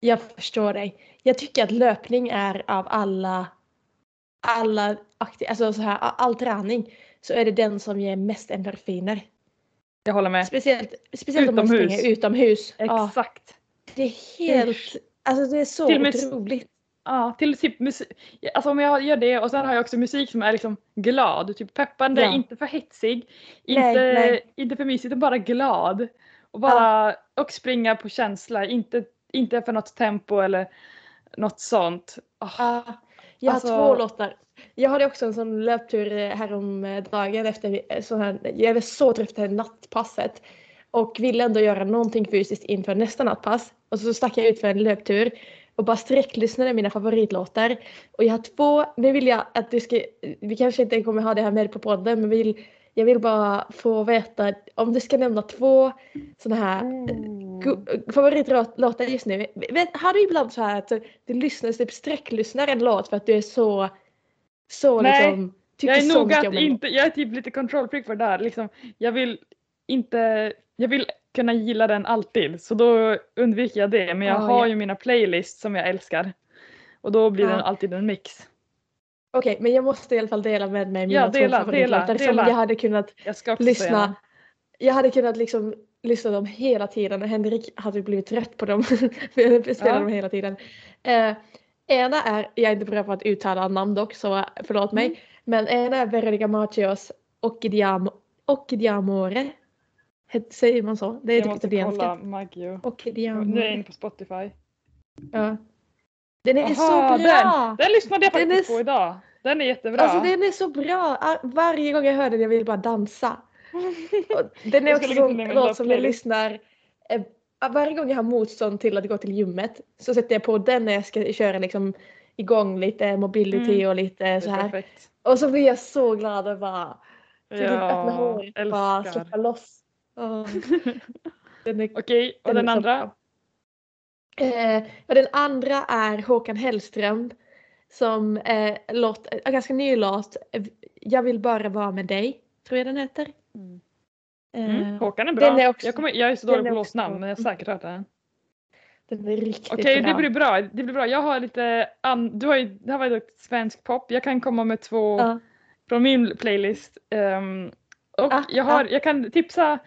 Jag förstår dig. Jag tycker att löpning är av alla, alla akti- alltså så här, all träning så är det den som ger mest endorfiner. Jag håller med. Speciellt, speciellt om man springer utomhus. Ja, Exakt. det är helt, alltså det är så Till otroligt. ja, till typ musik. Alltså om jag gör det och sen har jag också musik som är liksom glad, typ peppande, Ja. inte för hetsig, Nej, inte, nej. inte för mysigt, bara glad. Och bara, och springa på känsla, inte, inte för något tempo eller något sånt. Åh, Ja, jag har Alltså- två låtar. Jag hade också en sån löptur eh, häromdagen efter eh, sån här, jag var så trött efter nattpasset och ville ändå göra någonting fysiskt inför nästa nattpass. Och så stack jag ut för en löptur och bara sträcklyssnade mina favoritlåtar. Och jag har två, nu vill jag att du ska, vi kanske inte kommer ha det här med på podden men vill, jag vill bara få veta om du ska nämna två såna här Go- favoritlåtar just nu. Har du ibland så här att du lyssnar, typ sträcklyssnar en låt för att du är så, så Nej, liksom, jag är så nog mycket att inte, jag är typ lite control freak för det där. Liksom, jag vill inte, jag vill kunna gilla den alltid så då undviker jag det. Men jag Ah, har ja. ju mina playlists som jag älskar. Och då blir Ja. den alltid en mix. Okej, men jag måste i alla fall dela med mig mina Ja, två dela, favoritlåtar dela, som dela. jag hade kunnat Jag ska också lyssna. Jag hade kunnat liksom lyssna dem hela tiden och Henrik hade blivit trött på dem. [LAUGHS] för jag spelar Ja. dem hela tiden. Eh, ena är, jag är inte bra på att uttala namn dock så förlåt mig. Mm. Men ena är Veronica Machios Occhidiamo, Occhidiamore. Säger man så? Det är Jag typ måste italienska. kolla Maggio. Nu är jag inne på Spotify. Ja. Den är Aha, så bra! Den, den lyssnade jag Den faktiskt är på idag. Den är jättebra. Alltså den är så bra! Ah, Varje gång jag hör den jag vill bara dansa. [LAUGHS] Den är också en låt som jag lyssnar eh, varje gång jag har motstånd till att gå till gymmet så sätter jag på den när jag ska köra liksom igång lite mobility Mm. och lite så här. perfekt. Och så blir jag så glad och bara så typ öppna Ja, håret bara släppa loss. [LAUGHS] Okej, och den den andra? Eh, och den andra är Håkan Hellström som eh, låt, en ganska ny låt. eh, Jag vill bara vara med dig, tror jag den heter. Mm. Eh, Mm, Håkan är bra. den är också- jag, kommer, jag är så dålig på bra. men jag har säkert hört den. Den är riktigt Okej, det blir bra. Det blir bra. Jag har lite an- du har ju, det här var ju svensk pop. Jag kan komma med två Ja. från min playlist. Ehm, och Ah, jag, har, jag kan tipsa,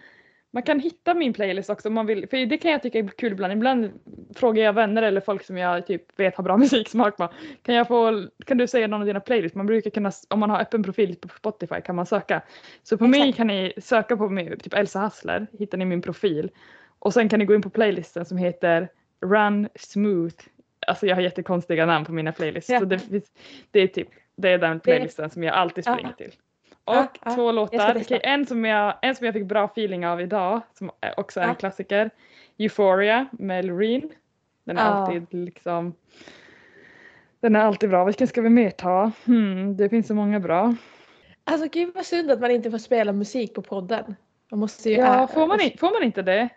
man kan hitta min playlist också om man vill. För det kan jag tycka är kul ibland. Ibland frågar jag vänner eller folk som jag typ vet har bra [LAUGHS] musiksmak. Bara, kan, jag få, kan du säga någon av dina playlists? Man brukar kunna, om man har öppen profil på Spotify kan man söka. Så på mig Exakt. kan ni söka på mig, typ Elsa Hassler, hittar ni min profil. Och sen kan ni gå in på playlisten som heter Run Smooth. Alltså jag har jättekonstiga namn på mina playlists. Ja. Så det, det är typ det är den playlisten som jag alltid Ja. springer till. Och ja. två Jag låtar. Okej, en, som jag, en som jag fick bra feeling av idag, som också är en Ja. klassiker. Euphoria med Loreen. Den är alltid liksom den är alltid bra. Vilken ska vi mer ta? Hmm, det finns så många bra. Alltså gud vad synd att man inte får spela musik på podden. Man måste ju Ja, får man, får man inte det?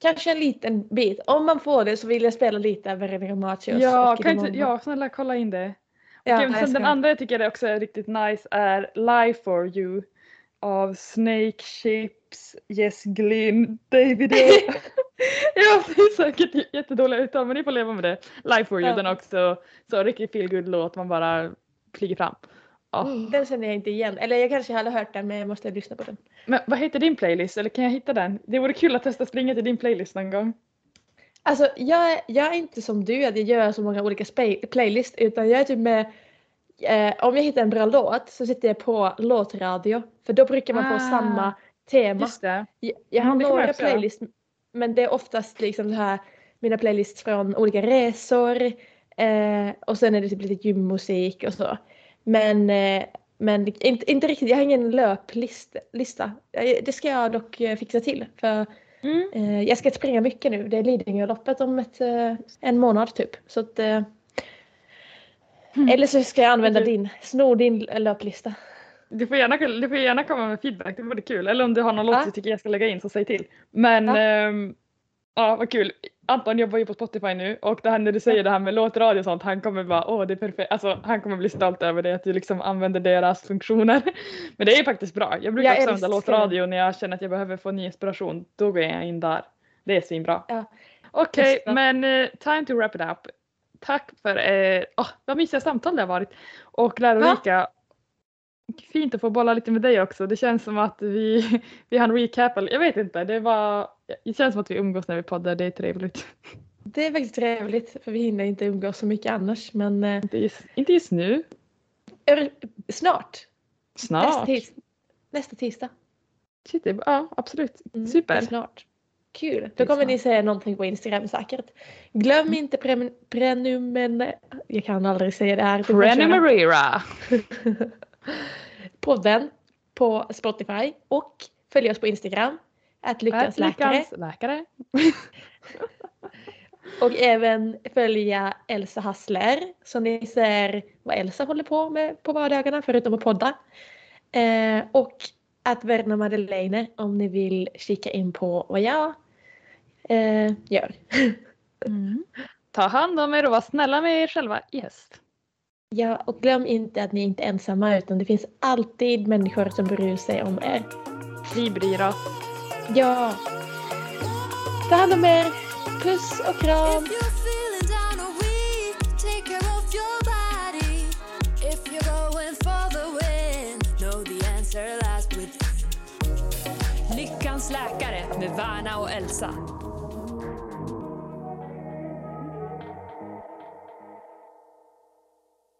Kanske en liten bit. Om man får det så vill jag spela lite av Veronica Machios. Ja, kan inte, ja, snälla kolla in det. Ja, nej, sen den andra jag tycker också är riktigt nice är Lie for you av Snake Chips, Jess Glynn, David [LAUGHS] O. [LAUGHS] Ja, det är säkert jättedåliga uttal men ni får leva med det. Lie for you, Ja. den också så riktigt feelgood låt man bara flyger fram. Mm, den känner jag inte igen. Eller jag kanske hade hört den men jag måste lyssna på den. Men vad heter din playlist eller kan jag hitta den? Det vore kul att testa springa till din playlist någon gång. Alltså jag, är- jag är inte som du att jag gör så många olika playlist utan jag är typ med eh, om jag hittar en bra låt så sitter jag på låtradio för då brukar man få Ah, samma tema. Just det. Jag, jag har Mm, några playlist men det är oftast liksom så här mina playlists från olika resor eh, och sen är det typ lite gymmusik och så. Men, eh, men inte, inte riktigt, jag har ingen löplista. Lista. Det ska jag dock eh, fixa till för Mm. eh, jag ska springa mycket nu. Det är Lidingöloppet om ett, eh, en månad typ. Så att, eh, Mm. Eller så ska jag använda Du- din, sno din löplista. Du får, gärna, du får gärna komma med feedback, det vore kul. Eller om du har någon låt Ja. du tycker jag ska lägga in så säg till. Men Ja. ehm, ja, vad kul. Anton jobbar ju på Spotify nu och det här när du säger det här med låtradio och sånt, han kommer bara åh det är perfekt. Alltså han kommer bli stolt över det att du liksom använder deras funktioner. [LAUGHS] Men det är faktiskt bra. Jag brukar Jag också använda låtradio när jag känner att jag behöver få ny inspiration. Då går jag in där. Det är svinbra. Ja. Okej, Bästa. men eh, time to wrap it up. Tack för eh, oh, vad mysiga samtal det har varit. Och lärorika. Fint att få bolla lite med dig också. Det känns som att vi, [LAUGHS] vi har en recap. eller- Jag vet inte, det var, det känns som att vi umgås när vi poddar. Det är trevligt. det är faktiskt trevligt för vi hinner inte umgås så mycket annars. Men eh, Inte just, inte just nu. är- snart. Nästa, Snart. tis, nästa tisdag. Shit, ja, absolut. Mm, Super. är Snart. Kul. Då kommer snart. ni se någonting på Instagram säkert. Glöm inte pre, prenumen... Jag kan aldrig säga det här. Prenumerera. [LAUGHS] podden på Spotify och följ oss på Instagram. Att lyckans läkare. [LAUGHS] Och även följa Elsa Hassler så ni ser vad Elsa håller på med på vardagarna förutom att podda. Eh, och att Verna Madeleine om ni vill kika in på vad jag eh, gör. [LAUGHS] Ta hand om er och var snälla med er själva i höst. Ja, och glöm inte att ni inte är ensamma utan det finns alltid människor som bryr sig om er. Vi bryr oss. Ja! Ta hand om er! Puss och kram! Lyckans läkare med Värna och Elsa.